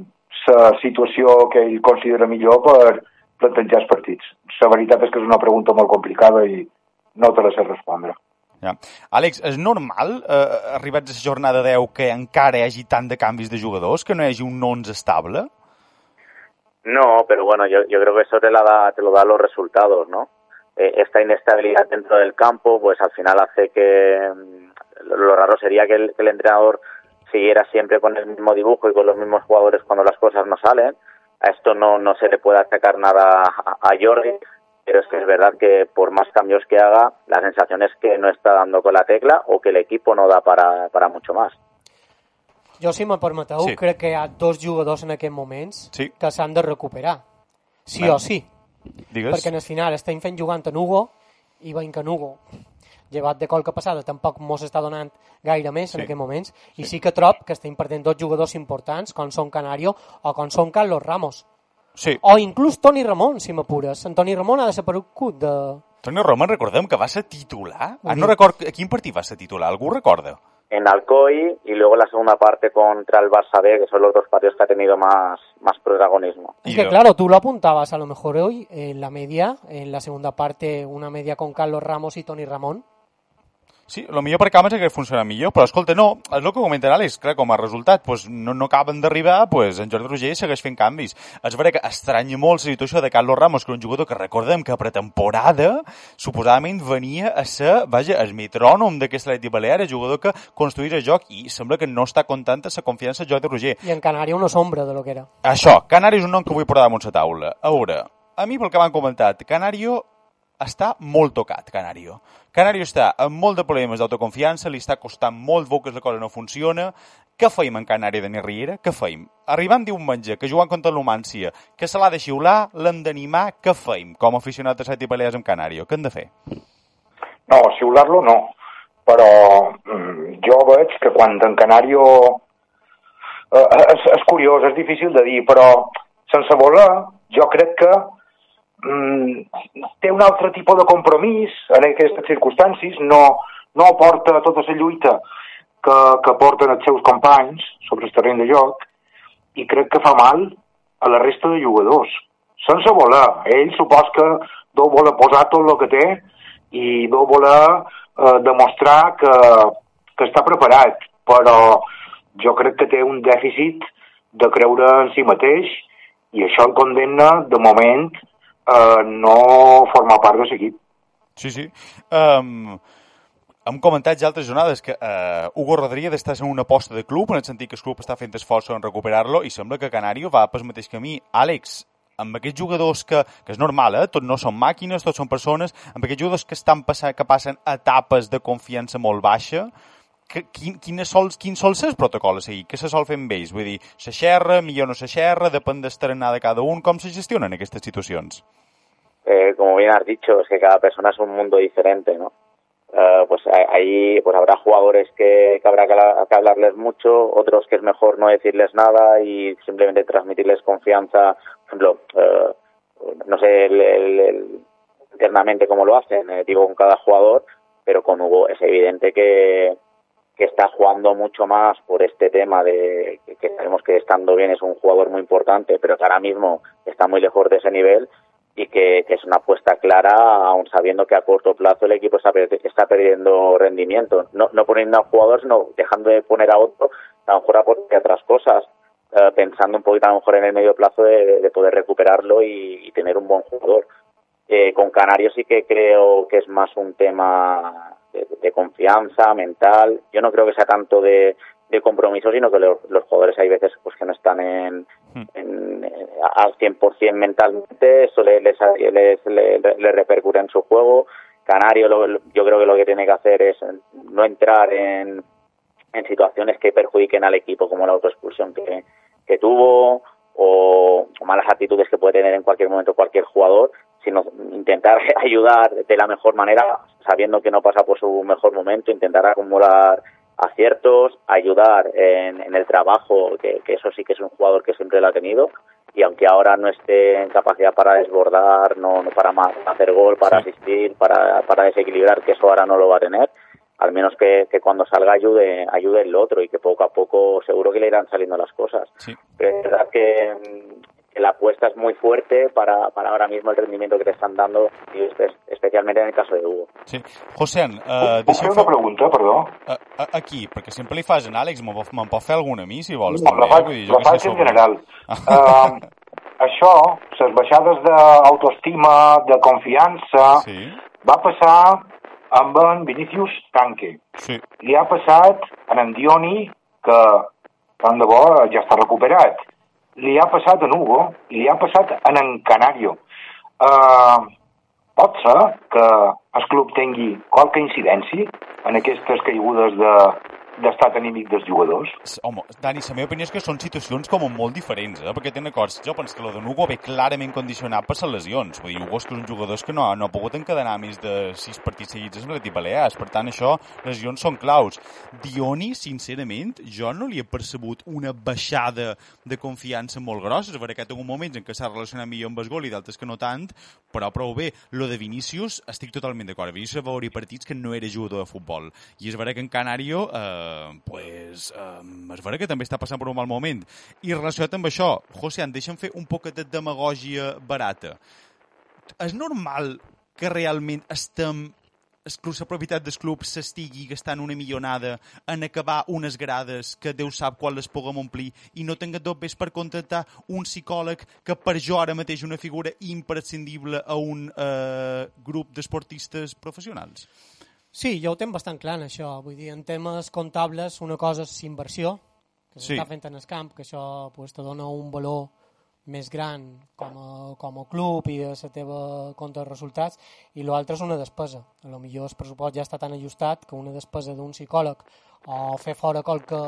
la situació que ell considera millor per plantejar els partits. La veritat és que és una pregunta molt complicada i no te la sé respondre. Ja. Àlex, és normal, eh, arribats a la jornada 10, que encara hi hagi tant de canvis de jugadors, que no hi hagi un 11 estable? No, pero bueno, yo, yo creo que eso te, la da, te lo dan los resultados, ¿no? Eh, esta inestabilidad dentro del campo, pues al final hace que mm, lo, raro sería que el, que el entrenador siguiera siempre con el mismo dibujo y con los mismos jugadores cuando las cosas no salen. A esto no, no se le puede atacar nada a, a Jordi, pero es que es verdad que por más cambios que haga, la sensación es que no está dando con la tecla o que el equipo no da para, para mucho más. Jo, si me permeteu, Sí. sí. crec que hi ha dos jugadors en aquests moments Sí. que s'han de recuperar. Sí Bueno, o sí. Digues. Perquè en el final estem fent jugant en Hugo i veiem que en Hugo, llevat de qualque passada, tampoc mos està donant gaire més Sí. en aquests moments. I sí que trob que estem perdent dos jugadors importants, com són Canario o com són Carlos Ramos. Sí. O inclús Toni Ramon, si m'apures. En Toni Ramon ha desaparegut de... Toni Roman, recordem que va ser titular. Ah, no Sí. record a quin partit va ser titular. Algú recorda? En Alcoy y luego la segunda parte contra el Barça B, que son los dos partidos que ha tenido más, más protagonismo. Es que claro, tú lo apuntabas a lo mejor hoy en la media, en la segunda parte, una media con Carlos Ramos y Toni Ramón. Sí, el millor per Cames hagués funcionat millor, però escolta, no, és el que comenta l'Àlex, clar, com a resultat, pues, no, no acaben d'arribar, pues, en Jordi Roger segueix fent canvis. És vera que estranya molt la situació de Carlos Ramos, que és un jugador que recordem que a pretemporada suposadament venia a ser, vaja, el metrònom d'aquest Atleti Balear, el jugador que construïa el joc i sembla que no està content la confiança de Jordi Roger. Y en Canarias una sombra de lo que era. Això, Canari és un nom que vull posar damunt la taula. A veure, a mi pel que m'han comentat, Canario està molt tocat, Canario. Canario està amb molt de problemes d'autoconfiança, li està costant molt veure que la cosa no funciona. Què feim en Canari de Riera? Què feim? Arribant diumenge, que jugant contra l'Humància, que se l'ha de xiular, l'hem d'animar, què feim com a aficionat de Seti Balears amb Canario? Què hem de fer? No, xiular-lo no, però mm, jo veig que quan en Canario... Eh, és, és curiós, és difícil de dir, però sense voler, jo crec que té un altre tipus de compromís en aquestes circumstàncies, no, no aporta tota la lluita que, que porten els seus companys sobre el terreny de joc i crec que fa mal a la resta de jugadors. Sense voler. Ell supos que deu voler posar tot el que té i deu voler eh, demostrar que, que està preparat, però jo crec que té un dèficit de creure en si mateix i això el condemna, de moment, a no formar part de l'equip. Sí, sí. Um, hem comentat ja altres jornades que uh, Hugo Rodríguez està sent una aposta de club, en el sentit que el club està fent esforços en recuperar-lo, i sembla que Canario va pel mateix camí. Àlex, amb aquests jugadors que, que és normal, eh? tots no són màquines, tots són persones, amb aquests jugadors que estan passant, que passen etapes de confiança molt baixa, quin, quines sol, quin sol ser el protocol a seguir? Què se sol fer amb ells? Vull dir, se xerra, millor no se xerra, depèn d'estrenar de cada un, com se gestionen aquestes situacions? Eh, como bien has dicho, es que cada persona es un mundo diferente, ¿no? Eh, pues ahí pues habrá jugadores que, que habrá que, que hablarles mucho, otros que es mejor no decirles nada y simplemente transmitirles confianza. Por ejemplo, eh, no sé el- el- el- internamente cómo lo hacen, eh, digo con cada jugador, pero con Hugo es evidente que, que está jugando mucho más por este tema de que, sabemos que estando bien es un jugador muy importante, pero que ahora mismo está muy lejos de ese nivel y que, es una apuesta clara, aun sabiendo que a corto plazo el equipo está, está perdiendo rendimiento. No, no poniendo a un jugador, sino dejando de poner a otro, a lo mejor aporte otras cosas, eh, pensando un poquito a lo mejor en el medio plazo de, de poder recuperarlo y, y tener un buen jugador. Eh, con Canarios sí que creo que es más un tema de, de confianza mental. Yo no creo que sea tanto de, de compromiso, sino que los, los jugadores hay veces pues que no están en, en- en- al 100% mentalmente, eso le- les, les, le, le repercute en su juego. Canario lo- lo- yo creo que lo que tiene que hacer es no entrar en, en situaciones que perjudiquen al equipo, como la autoexpulsión que, que tuvo o, o malas actitudes que puede tener en cualquier momento cualquier jugador, sino intentar ayudar de la mejor manera, sabiendo que no pasa por su mejor momento, intentar acumular aciertos, ayudar en, en el trabajo, que, que eso sí que es un jugador que siempre lo ha tenido, y aunque ahora no esté en capacidad para desbordar, no, no para hacer gol, para asistir, para, para desequilibrar, que eso ahora no lo va a tener, al menos que, que cuando salga ayude, ayude el otro y que poco a poco seguro que le irán saliendo las cosas. Sí. Pero es verdad que, que la apuesta es muy fuerte para, para ahora mismo el rendimiento que te están dando, y espe- especialmente en el caso de Hugo. Sí. José, uh, Puc fer una pregunta, perdó? A, a, aquí, perquè sempre li fas en Àlex, me'n pot fer alguna a mi, si vols, No, també. la faig, Vull dir, jo la que sé faig en sobre- general. Uh, això, les baixades d'autoestima, de confiança, Sí. va passar amb en Vinicius Tanque. Sí. Li ha passat en en Dioni, que tant de bo ja està recuperat. Li ha passat en Hugo i li ha passat en en Canario. Uh, pot ser que el club tingui qualque incidència en aquestes caigudes de, d'estat anímic dels jugadors? Home, Dani, la meva opinió és que són situacions com molt diferents, eh? perquè tenen acords. Jo penso que lo de Hugo ve clarament condicionat per les lesions. Vull dir, Hugo és que és un jugador que no, no ha pogut encadenar més de sis partits seguits amb l'Atleti Balears. Per tant, això, lesions són claus. Dioni, sincerament, jo no li he percebut una baixada de confiança molt grossa. És veritat que té un moments en què s'ha relacionat millor amb el gol i d'altres que no tant, però prou bé. Lo de Vinícius, estic totalment d'acord. Vinícius va haver partits que no era jugador de futbol. I és veritat que en Canario, eh, pues, eh, és veritat que també està passant per un mal moment. I relacionat amb això, José, deixa'm fer un poc de demagògia barata. És normal que realment estem la propietat del club s'estigui gastant una milionada en acabar unes grades que Déu sap quan les puguem omplir i no tinga dobbes per contractar un psicòleg que per jo ara mateix una figura imprescindible a un eh, grup d'esportistes professionals. Sí, jo ho tenc bastant clar, en això. Vull dir, en temes comptables, una cosa és inversió, que Sí. s'està fent en el camp, que això pues, te dona un valor més gran com a, com a club i de la teva compte de resultats, i l'altre és una despesa. A lo millor el pressupost ja està tan ajustat que una despesa d'un psicòleg o fer fora qualque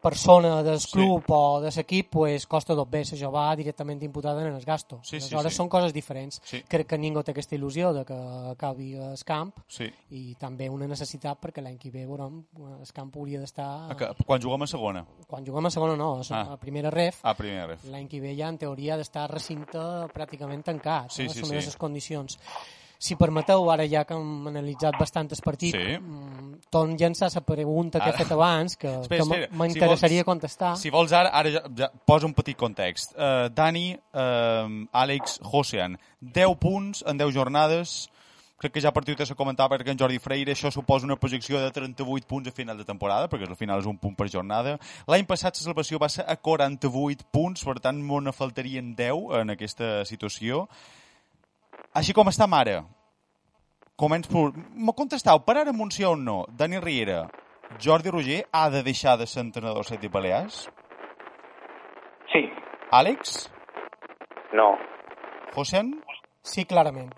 persona del Sí. club o de l'equip pues, costa dos vegades, això va directament imputada en el gasto. Sí, sí, Aleshores sí. són coses diferents. Sí. Crec que ningú té aquesta il·lusió de que acabi el camp Sí. i també una necessitat perquè l'any que ve veurem, el camp hauria d'estar quan juguem a segona. quan juguem a segona no, a, Ah. a primera ref A primera ref. l'any que ve ja en teoria ha d'estar recinte pràcticament tancat Sí, eh, sí, assumint sí. les condicions si permeteu, ara ja que hem analitzat bastant el partit, Sí. mm, torno a llançar la pregunta que he fet abans, que, Espera, que m'interessaria Si vols- contestar. Si vols ara, ara ja, ja posa un petit context. Uh, Dani, uh, Àlex, Josean, 10 punts en 10 jornades. Crec que ja a partir de se comentava perquè en Jordi Freire això suposa una projecció de 38 punts a final de temporada, perquè al final és un punt per jornada. L'any passat la salvació va ser a 48 punts, per tant, ne faltarien 10 en aquesta situació. Així com estem ara, començ per... M'ho contestau, per ara Monció o no, Dani Riera, Jordi Roger ha de deixar de ser entrenador Seti Balears? Sí. Àlex? No. Josen? Sí, clarament.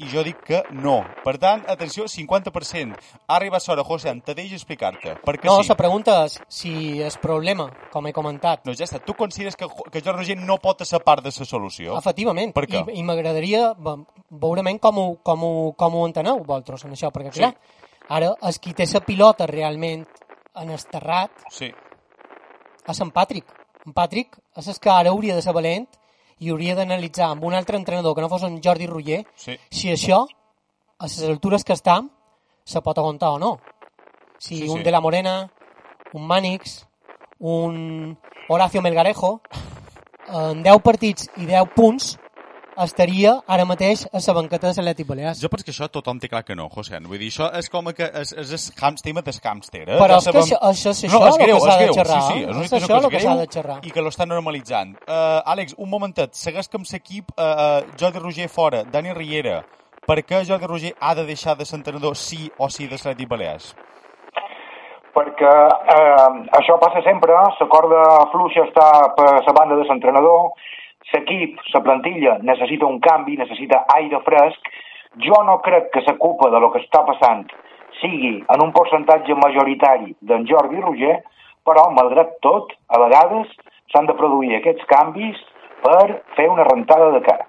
I jo dic que no. Per tant, atenció, 50%. Ha arribat l'hora, Josen, te deixo explicar-te. Perquè No, sí. la pregunta és si el problema, com he comentat, No, ja està. Tu consideres que, que Jordi Roger no pot ser part de la solució? Efectivament, Per què? i, i m'agradaria ve- veurement com ho, com, ho, com ho enteneu vosaltres en això, perquè Sí. clar, ara el qui té la pilota realment en el terrat Sí. és en Patrick. En Patrick és el que ara hauria de ser valent i hauria d'analitzar amb un altre entrenador que no fos en Jordi Roger Sí. si això, a les altures que estem, se pot aguantar o no. Si Sí, un sí. de la Morena, un Mànix, un Horacio Melgarejo, en 10 partits i 10 punts, estaria ara mateix a la banqueta de l'Atlètic Balears. Jo penso que això tothom té clar que no, José. Vull dir, això és com que és, és el hàmster del hàmster. Eh? Però Ja és que això- això és no, això és el greu, que s'ha és de xerrar. Sí, sí, és És això que el que és s'ha de xerrar. I que l'està normalitzant. Uh, Àlex, un momentet. Segueix com l'equip uh, uh, Jordi Roger fora, Dani Riera. Per què Jordi Roger ha de deixar de ser entrenador sí o sí de l'Atlètic Balears? perquè eh, això passa sempre, la corda fluixa està per la banda de l'entrenador, l'equip, la plantilla, necessita un canvi, necessita aire fresc. Jo no crec que la culpa de lo que està passant sigui en un percentatge majoritari d'en Jordi Roger, però, malgrat tot, a vegades s'han de produir aquests canvis per fer una rentada de cara.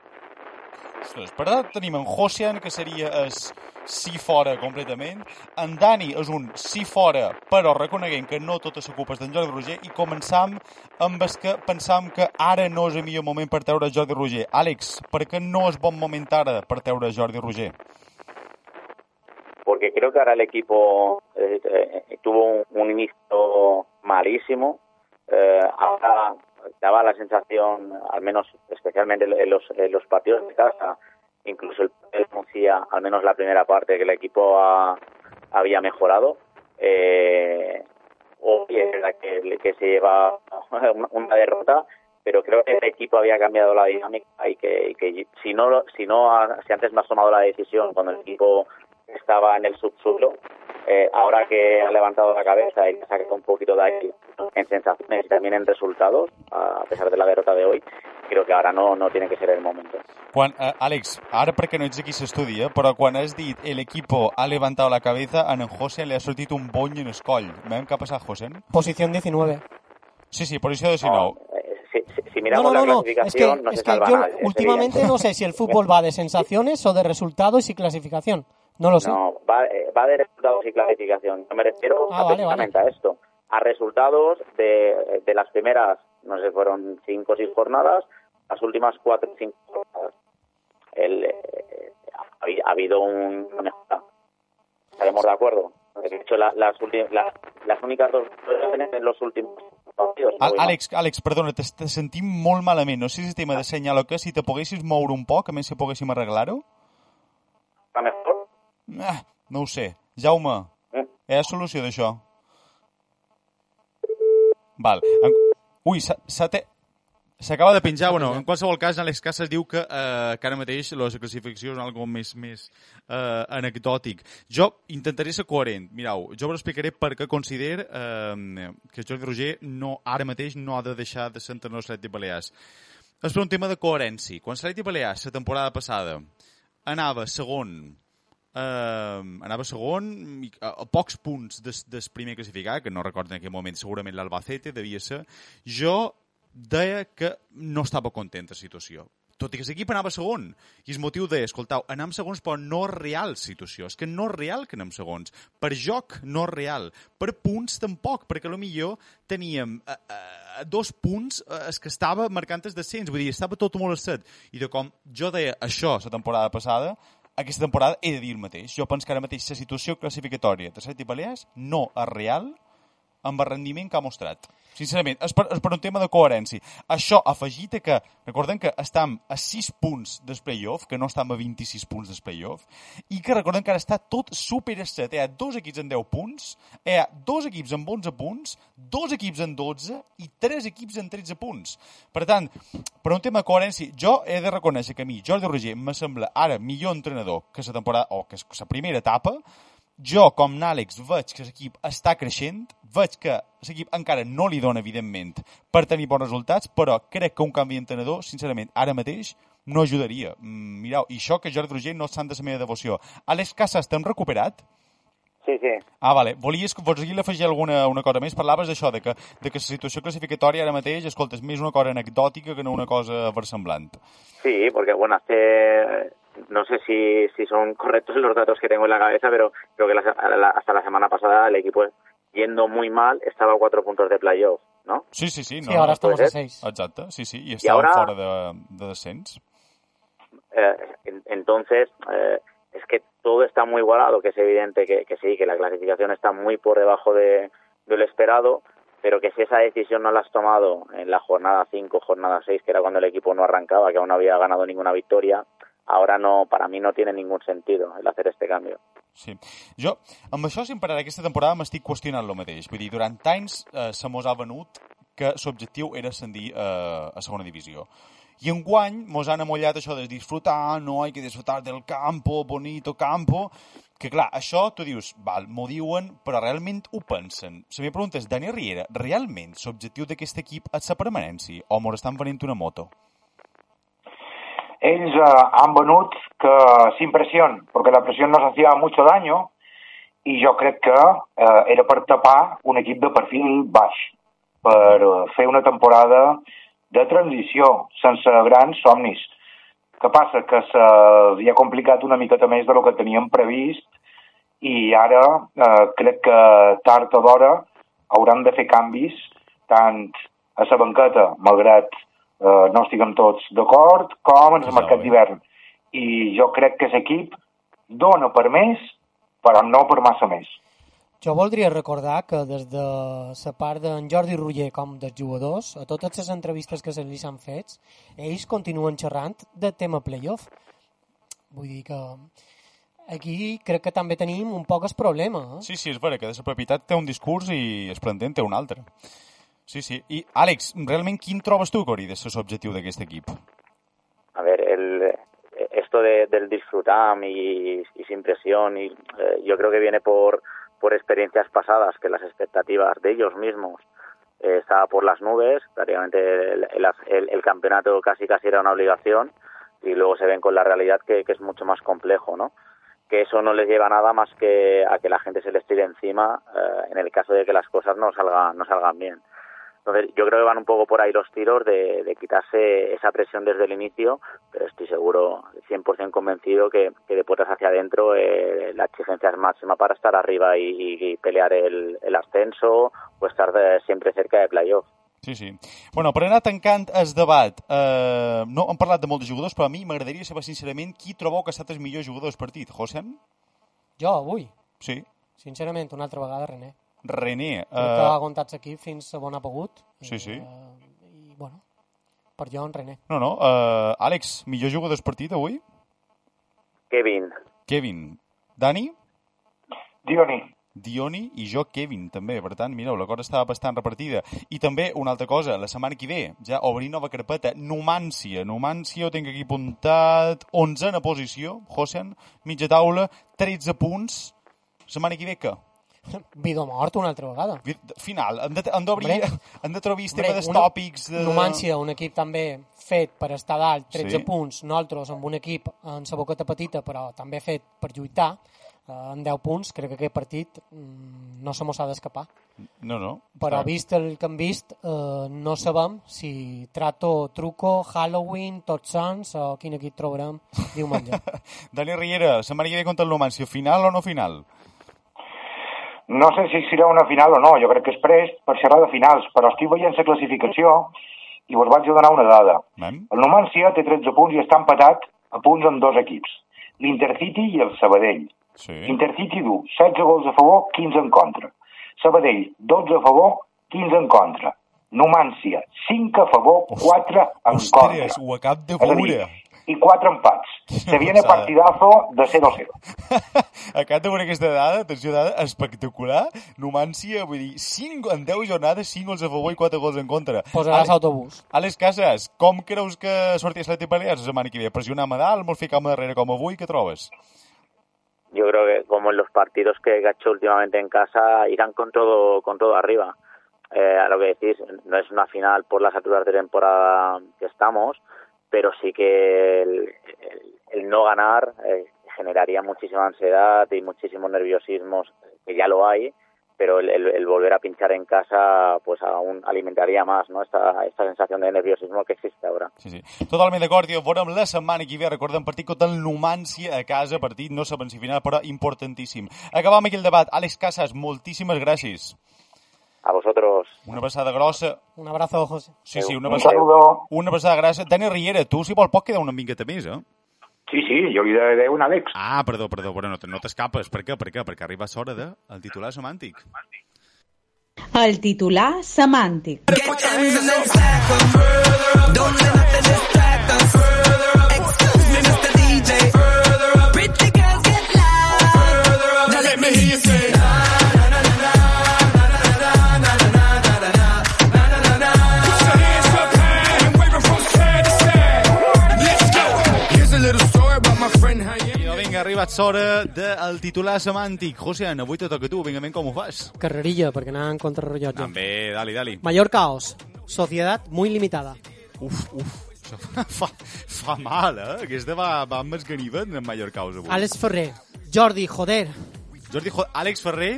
Per tant, tenim en Josian, que seria es sí fora completament. En Dani és un sí fora, però reconeguem que no totes les culpes d'en Jordi Roger i començam amb el que pensam que ara no és el millor moment per treure Jordi Roger. Àlex, per què no és bon moment ara per treure Jordi Roger? porque creo que ahora el equipo eh, eh, tuvo un, un inicio malísimo. Eh, ahora daba la sensación, al menos especialmente en los, en los partidos de casa, incluso el Murcia, al menos la primera parte, que el equipo ha- había mejorado. Eh, hoy es verdad que, se lleva una, derrota, pero creo que el equipo había cambiado la dinámica y que, y que si no si no si antes no has tomado la decisión cuando el equipo estaba en el subsuelo, eh, ahora que ha levantado la cabeza y ha sacado un poquito de ahí en sensaciones y también en resultados, a pesar de la derrota de hoy, creo que ahora no, no tiene que ser el momento. Quan, eh, Àlex, ara perquè no ets aquí a l'estudi, eh, però quan has dit el equipo ha levantado la cabeza, a en José le ha sortit un bony en el coll. Veiem què ha passat, José? Posición 19. Sí, sí, posició 19. Eh, Si, si- si No, miramos no, no, la no. Es que, clasificación, no, es que salva yo nadie. últimamente no sé si el fútbol va de sensaciones o de resultados y clasificación. No lo sé. No, va, eh, va de resultados y clasificación. Yo me refiero Ah, vale, precisamente a esto. A resultados de, de las primeras, no sé, fueron cinco o seis jornadas, las últimas cuatro o cinco jornadas. El, eh, ha, ha habido un, una. ¿Estaremos de acuerdo? De hecho, la- las, la- las únicas dos en los últimos partidos. Al. Àlex, Àlex, perdona, te, te sentim molt malament. No sé si tema de senyal o què, si te poguessis moure un poc, a més si poguéssim arreglar-ho. ¿Está mejor? Ah, no ho sé. Jaume, Mm. hi ha solució d'això? Val. Ui, s'ha te... S'acaba de penjar, bueno, en qualsevol cas, Àlex Casas diu que, eh, que ara mateix les classificacions són algo més, més eh, anecdòtic. Jo intentaré ser coherent. Mireu, jo us explicaré per què considero eh, que Jordi Roger no, ara mateix no ha de deixar de ser entrenador de l'Atlètic Balears. És per un tema de coherència. Quan l'Atlètic Balears, la temporada passada, anava segon eh, anava segon a, a pocs punts des, des primer classificat, que no recordo en aquell moment, segurament l'Albacete devia ser, jo deia que no estava content de la situació. Tot i que l'equip anava segon. I el motiu de, escoltau, anem segons però no real situació. És que no és real que anem segons. Per joc no és real. Per punts tampoc, perquè a lo millor teníem eh, eh, dos punts eh, els que estava marcant el descens. Vull dir, estava tot molt estat. I de com jo deia això la temporada passada, aquesta temporada he de dir el mateix. Jo penso que ara mateix la situació classificatòria de Set i Balears no és real amb el rendiment que ha mostrat. Sincerament, és per, és per un tema de coherència. Això afegit a que, recordem que estem a 6 punts del playoff, que no estem a 26 punts del playoff, i que recordem que ara està tot super estat. Hi ha dos equips en 10 punts, hi ha dos equips amb 11 punts, dos equips en 12 i tres equips en 13 punts. Per tant, per un tema de coherència, jo he de reconèixer que a mi, Jordi Roger, me sembla ara millor entrenador que la temporada, o que la primera etapa, jo, com n'Àlex, veig que l'equip està creixent, veig que l'equip encara no li dona, evidentment, per tenir bons resultats, però crec que un canvi d'entrenador, sincerament, ara mateix, no ajudaria. Mm, mireu, i això que Jordi Roger no és sant de la meva devoció. Àlex Casas, t'hem recuperat? Sí, sí. Ah, vale. Volies, volies afegir alguna una cosa més? Parlaves d'això, de que, de que la situació classificatòria ara mateix, escolta, és més una cosa anecdòtica que no una cosa versemblant. Sí, porque bueno, hace no sé si, si son correctos los datos que tengo en la cabeza, pero creo que la- la- hasta la semana pasada el equipo yendo muy mal estaba a cuatro puntos de playoff, ¿no? Sí, sí, sí. No, Sí, ahora estamos a ser. 6. Exacte, sí, sí, i estàvem ara- fora de, de descens. Eh, en- entonces, eh, es que todo está muy igualado, que es evidente que, que sí, que la clasificación está muy por debajo de, de lo esperado, pero que si esa decisión no la has tomado en la jornada 5, jornada 6, que era cuando el equipo no arrancaba, que aún no había ganado ninguna victoria, ahora no, para mí no tiene ningún sentido el hacer este cambio. Sí. Jo, amb això, em parar aquesta temporada, m'estic qüestionant el mateix. Vull dir, durant anys eh, se mos ha venut que l'objectiu era ascendir eh, a segona divisió. I enguany mos han amollat això de disfrutar, no hay que disfrutar del campo, bonito campo, que clar, això tu dius, val, m'ho diuen, però realment ho pensen. La meva pregunta és, Dani Riera, realment l'objectiu d'aquest equip és la permanència o mos estan venint una moto? Ells eh, han venut que sin presión, porque la presión nos hacía mucho daño i jo crec que eh, era per tapar un equip de perfil baix, per eh, fer una temporada de transició, sense grans somnis. Que passa? Que se'ls ha complicat una miqueta més de lo que teníem previst i ara eh, crec que tard o d'hora hauran de fer canvis tant a la banqueta, malgrat eh, no estiguem tots d'acord, com en el mercat d'hivern. I jo crec que l'equip dona per més, però no per massa més. Jo voldria recordar que des de la part d'en Jordi Roger com dels jugadors, a totes les entrevistes que se li s'han fet, ells continuen xerrant de tema playoff. Vull dir que aquí crec que també tenim un poc el problema. Eh? Sí, sí, és vera que de la propietat té un discurs i el president té un altre. Sí, sí. I, Àlex, realment quin trobes tu hauria de l'objectiu d'aquest equip? A ver, el, esto de, del disfrutar y, y sin presión, y, eh, yo creo que viene por, por experiencias pasadas, que las expectativas de ellos mismos eh, estaba por las nubes, prácticamente el, el- el- el campeonato casi casi era una obligación y luego se ven con la realidad que, que es mucho más complejo, ¿no? Que eso no les lleva nada más que a que la gente se les tire encima eh, en el caso de que las cosas no salgan, no salgan bien. Entonces, yo creo que van un poco por ahí los tiros de, de quitarse esa presión desde el inicio, pero estoy seguro, 100% convencido que, que de puertas hacia adentro eh, la exigencia es máxima para estar arriba y, y- y pelear el, el ascenso o estar de- siempre cerca de playoff. Sí, sí. Bueno, per anar tancant el debat, eh, no hem parlat de molts jugadors, però a mi m'agradaria saber sincerament qui trobeu que ha estat el millor jugador del partit. Josem? Jo, avui, Sí. sincerament, una altra vegada, René. René. Crec que ha Eh, aguantat aquí fins a on ha pogut. sí, sí. I, bueno, per jo, en René. No, no. Eh, Àlex, millor jugador del partit avui? Kevin, Kevin. Dani? Dioni. Dioni i jo Kevin, també. Per tant, mireu, la cosa estava bastant repartida. I també, una altra cosa, la setmana que ve, ja obrir nova carpeta, Numància. Numància ho tinc aquí apuntat, 11a posició, Josen, mitja taula, 13 punts. Setmana que ve, què? Vida o mort una altra vegada. Final, hem de- hem d'obrir, hem de trobar una- tòpics. De... Numància, un equip també fet per estar dalt, 13 Sí. punts, nosaltres amb un equip en sa boqueta petita, però també fet per lluitar, eh, en 10 punts, crec que aquest partit mm, no se mos ha d'escapar. No, no. Però Està- vist el que hem vist, eh, no sabem si Trato, Truco, Halloween, Tots Sants o quin equip trobarem diumenge. Dani Riera, setmana que ve contra el Numància, final o no final? No sé si serà una final o no, jo crec que és prest per xerrar de finals, però estic veient la classificació i vos vaig a donar una dada. Mem? El Numancia té 13 punts i està empatat a punts amb dos equips, l'Intercity i el Sabadell. Sí. Intercity du 16 gols a favor, 15 en contra. Sabadell, 12 a favor, 15 en contra. Numància, 5 a favor, 4 en contra. Ostres, ho acab de És a dir, veure. I 4 empats. Se viene partidazo de 0 a 0. Acab de veure aquesta dada, atenció, dada espectacular. Numància, vull dir, 5, en 10 jornades, 5 gols a favor i 4 gols en contra. Posaràs Ale- autobús. Àlex Casas, com creus que sortís l'Atlètic Balears la setmana que ve? Pressionar medal, molt ficar darrere com avui, què trobes? yo creo que como en los partidos que ha hecho últimamente en casa irán con todo con todo arriba eh, a lo que decís no es una final por las alturas de temporada que estamos pero sí que el, el- el no ganar eh, generaría muchísima ansiedad y muchísimos nerviosismos que ya lo hay pero el, el- volver a pinchar en casa pues aún alimentaría más no esta, esta sensación de nerviosismo que existe ahora Sí, sí. Totalment d'acord, i ho veurem la setmana que ve. Recordem partit contra el Numància a casa, partit no sabem si final, però importantíssim. Acabam aquí el debat. Àlex Casas, moltíssimes gràcies. A vosotros Una abraçada grossa. Un abrazo, José. Sí, sí, una Un abraçada, saludo. una abraçada grossa. Dani Riera, tu, si vol, pot quedar una miqueta més, eh? Sí, sí, jo li diré un Àlex. Ah, perdó, perdó, però no, te- no t'escapes. Per què? Per què? Perquè arriba l'hora de el titular semàntic. El titular semàntic. I arribat l'hora del titular semàntic. José, avui te toca tu. Vinga, com ho fas? Carrerilla, perquè anava en contrarrellotge. També, dali, dali. Mallorcaos, sociedad muy limitada. Uf, uf, fa, fa, mal, eh? Aquesta va, va amb esganivet en Mallorcaus avui. Àlex Ferrer, Jordi, joder. Jordi, jo, Àlex Ferrer...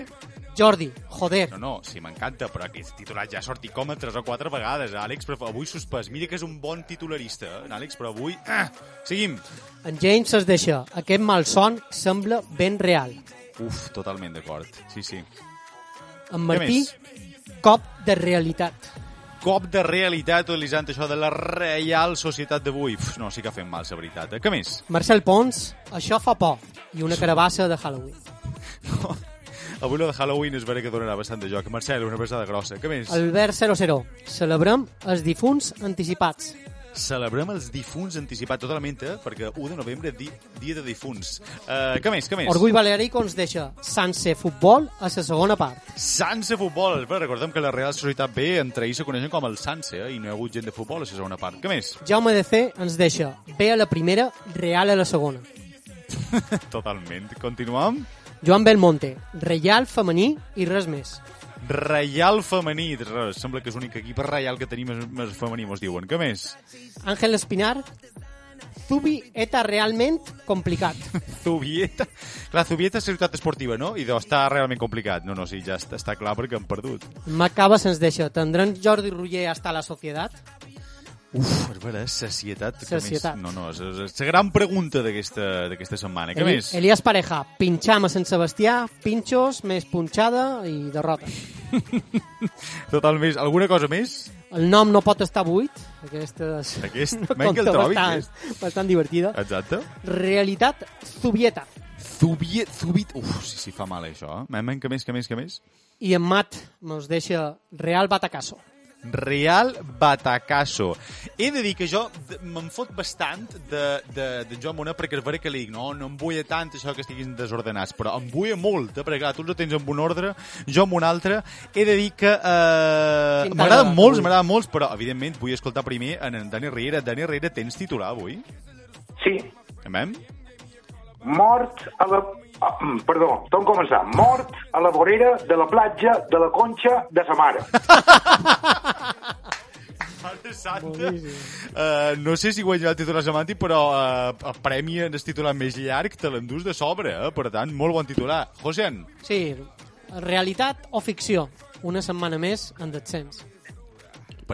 Jordi, joder. No, no, sí, m'encanta, però aquest titular ja ha sortit com a tres o quatre vegades. Àlex, però avui suspès. Mira que és un bon titularista, eh, Àlex, però avui... Ah, seguim. En James es deixa. Aquest malson sembla ben real. Uf, totalment d'acord. Sí, sí. En Martí, cop de realitat. Cop de realitat utilitzant això de la Reial Societat d'avui. No, sí que fem mal, la veritat. Eh? Què més? Marcel Pons, això fa por. I una carabassa de Halloween. Avui lo de Halloween és vera que donarà bastant de joc. Marcel, una pesada grossa. Què més? Albert 00, celebrem els difunts anticipats. Celebrem els difunts anticipats totalment, eh? perquè 1 de novembre, di, dia de difunts. Uh, què més, què més? Orgull Balearic ens deixa Sanse Futbol a la segona part. Sanse Futbol. Però recordem que la Real Societat B entre ells se coneixen com el Sanse, eh? i no hi ha hagut gent de futbol a la segona part. Què més? Jaume DC ens deixa B a la primera, Real a la segona. Totalment. Continuem. Joan Belmonte, Reial femení i res més. Reial femení. Res, Sembla que és l'únic equip reial que tenim més, femení, mos diuen. Què més? Àngel Espinar, Zubi eta realment complicat. Zubieta. Clar, Zubieta és ciutat esportiva, no? I deu estar realment complicat. No, no, sí, ja està, està clar perquè hem perdut. Macaba se'ns deixa. Tendran Jordi Roger hasta la societat? Uf, és vera, societat. que Societat. Més, no, no, és, és, és la gran pregunta d'aquesta setmana. Què més? Elias Pareja, pinxam a Sant Sebastià, pinxos, més punxada i derrota. Total més. Alguna cosa més? El nom no pot estar buit. Aquesta és Aquest? una Venga, el conta trobi, bastant, bastant divertida. Exacte. Realitat Zubieta. Zubiet, Zubit... Uf, sí, sí, fa mal això, eh? Men, men, què més, què més, què més? I en Mat mos deixa Real Batacasso. Real Batacasso. He de dir que jo me'n fot bastant de, de, de Joan Monet perquè és vera que li dic, no, no em vull tant això que estiguin desordenats, però em vull molt, eh, perquè clar, tu els tens en un ordre, jo en un altre. He de dir que eh, m'agraden molts, m'agraden molts, però evidentment vull escoltar primer en, en Dani Riera. Dani Riera, tens titular avui? Sí, Amem? Mort a la... ah, mm, Perdó, a començar. Mort a la vorera de la platja de la Conxa de sa mare. Mare Santa. Uh, no sé si guanyarà el titular semàntic, però uh, el premi en el titular més llarg te l'endús de sobre, eh? per tant, molt bon titular. José, Sí, realitat o ficció? Una setmana més en descens.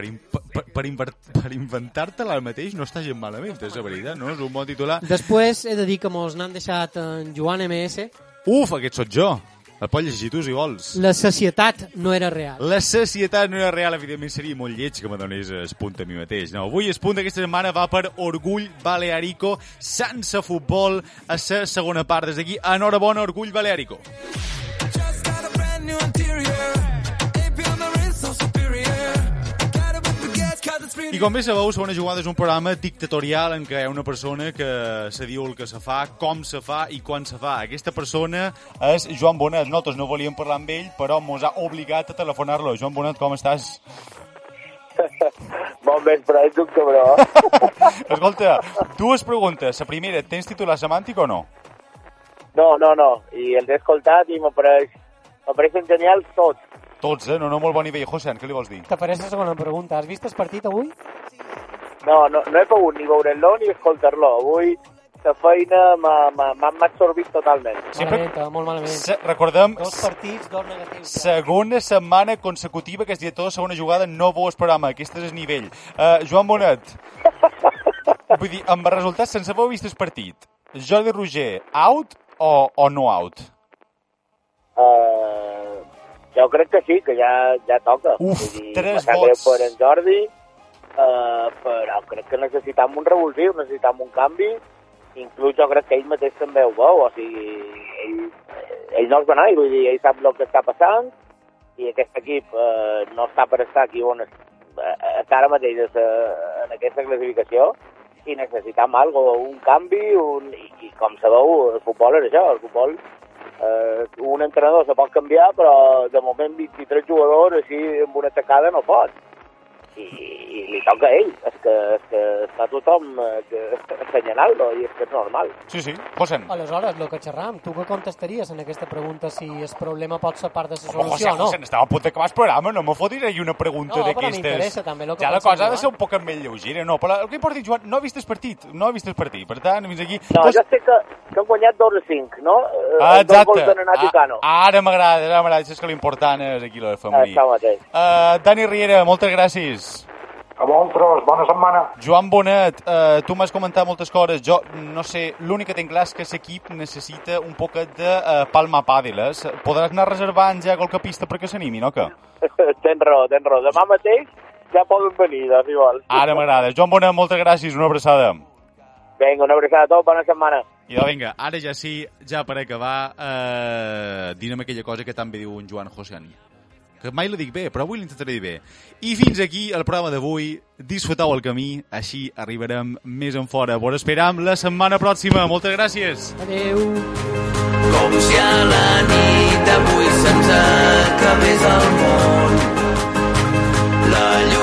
Per, per, per, inver- per inventar-te-la al mateix no està gent malament, és la veritat, no? És un bon titular. Després he de dir que mos n'han deixat en Joan MS. Uf, aquest sóc jo. El pots llegir tu, si vols. La societat no era real. La societat no era real, evidentment seria molt lleig que me donés el punt a mi mateix. No, avui el punt d'aquesta setmana va per Orgull Balearico, sense futbol, a la segona part. Des d'aquí, enhorabona, Orgull Balearico. Just got a brand new interior. I com bé sabeu, Segona Jugada és un programa dictatorial en què hi ha una persona que se diu el que se fa, com se fa i quan se fa. Aquesta persona és Joan Bonet. Nosaltres no volíem parlar amb ell, però mos ha obligat a telefonar-lo. Joan Bonet, com estàs? Bon vespre, ets un cabró. Escolta, dues preguntes. La primera, tens titular semàntic o no? No, no, no. I els he escoltat i m'apareix... M'apareixen genials tots. Tots, eh? No, no, molt bon nivell. José, què li vols dir? T'apareix la segona pregunta. Has vist el partit avui? No, no, no he pogut ni veure-lo ni escoltar-lo. Avui la feina m'ha- absorbit totalment. Sempre- Malament, eh, molt malament. Se, recordem, Dos partits, dos negatius. segona setmana consecutiva que és director de segona jugada no el programa. Aquest és el nivell. Uh, Joan Bonet, vull dir, amb els resultats sense haver vist el partit, Jordi Roger, out o, o no out? Uh, jo crec que sí, que ja, ja toca. Uf, dir, tres vots. Per en Jordi, uh, però crec que necessitam un revulsiu, necessitam un canvi. Inclús jo crec que ell mateix també ho veu, o sigui, ell, ell no és benai, vull dir, ell sap el que està passant i aquest equip eh, no està per estar aquí on es, eh, està ara mateix eh, en aquesta classificació i necessitam algo, un canvi un, i, i com sabeu, el futbol és això, el futbol eh, un entrenador se pot canviar però de moment 23 jugadors així amb una tacada no pot i, i li toca a ell és que, és que està tothom eh, que, assenyalant-lo i és que és normal Sí, sí. José. Aleshores, el que xerram, tu què contestaries en aquesta pregunta si el problema pot ser part de la Home, José, solució o no? José, estava a punt d'acabar el programa, no me fotis ahí una pregunta No, però d'aquestes. m'interessa també el que Ja la cosa ha de Joan. ser un poc més lleugera, no? Però el que importa, Joan, no ha vist el partit, no ha vist el partit. Per tant, fins aquí... no, Pues- jo sé que, que han guanyat 2 a 5 no? Eh, Ah, els dos exacte. de Ah, ara m'agrada, ara m'agrada. És que l'important és aquí la família. això mateix Uh, Dani Riera, moltes gràcies. A vosaltres, bona setmana. Joan Bonet, uh, tu m'has comentat moltes coses. Jo, no sé, l'únic que tinc clar és que l'equip necessita un poquet de uh, palma pàdiles. Podràs anar reservant ja qualque pista perquè s'animi, no que? tens raó, tens raó demà mateix ja poden venir, doncs, si vols Ara m'agrada. Joan Bonet, moltes gràcies, una abraçada. vinga, una abraçada a tots, bona setmana I doncs vinga, ara ja sí, ja per acabar, eh, dinem aquella cosa que també diu en Joan José que mai la dic bé, però avui l'intentaré dir bé. I fins aquí el programa d'avui. Disfruteu el camí, així arribarem més en fora. Vos esperam la setmana pròxima. Moltes gràcies. Adeu. Com si a la nit avui se'ns acabés el món, la llum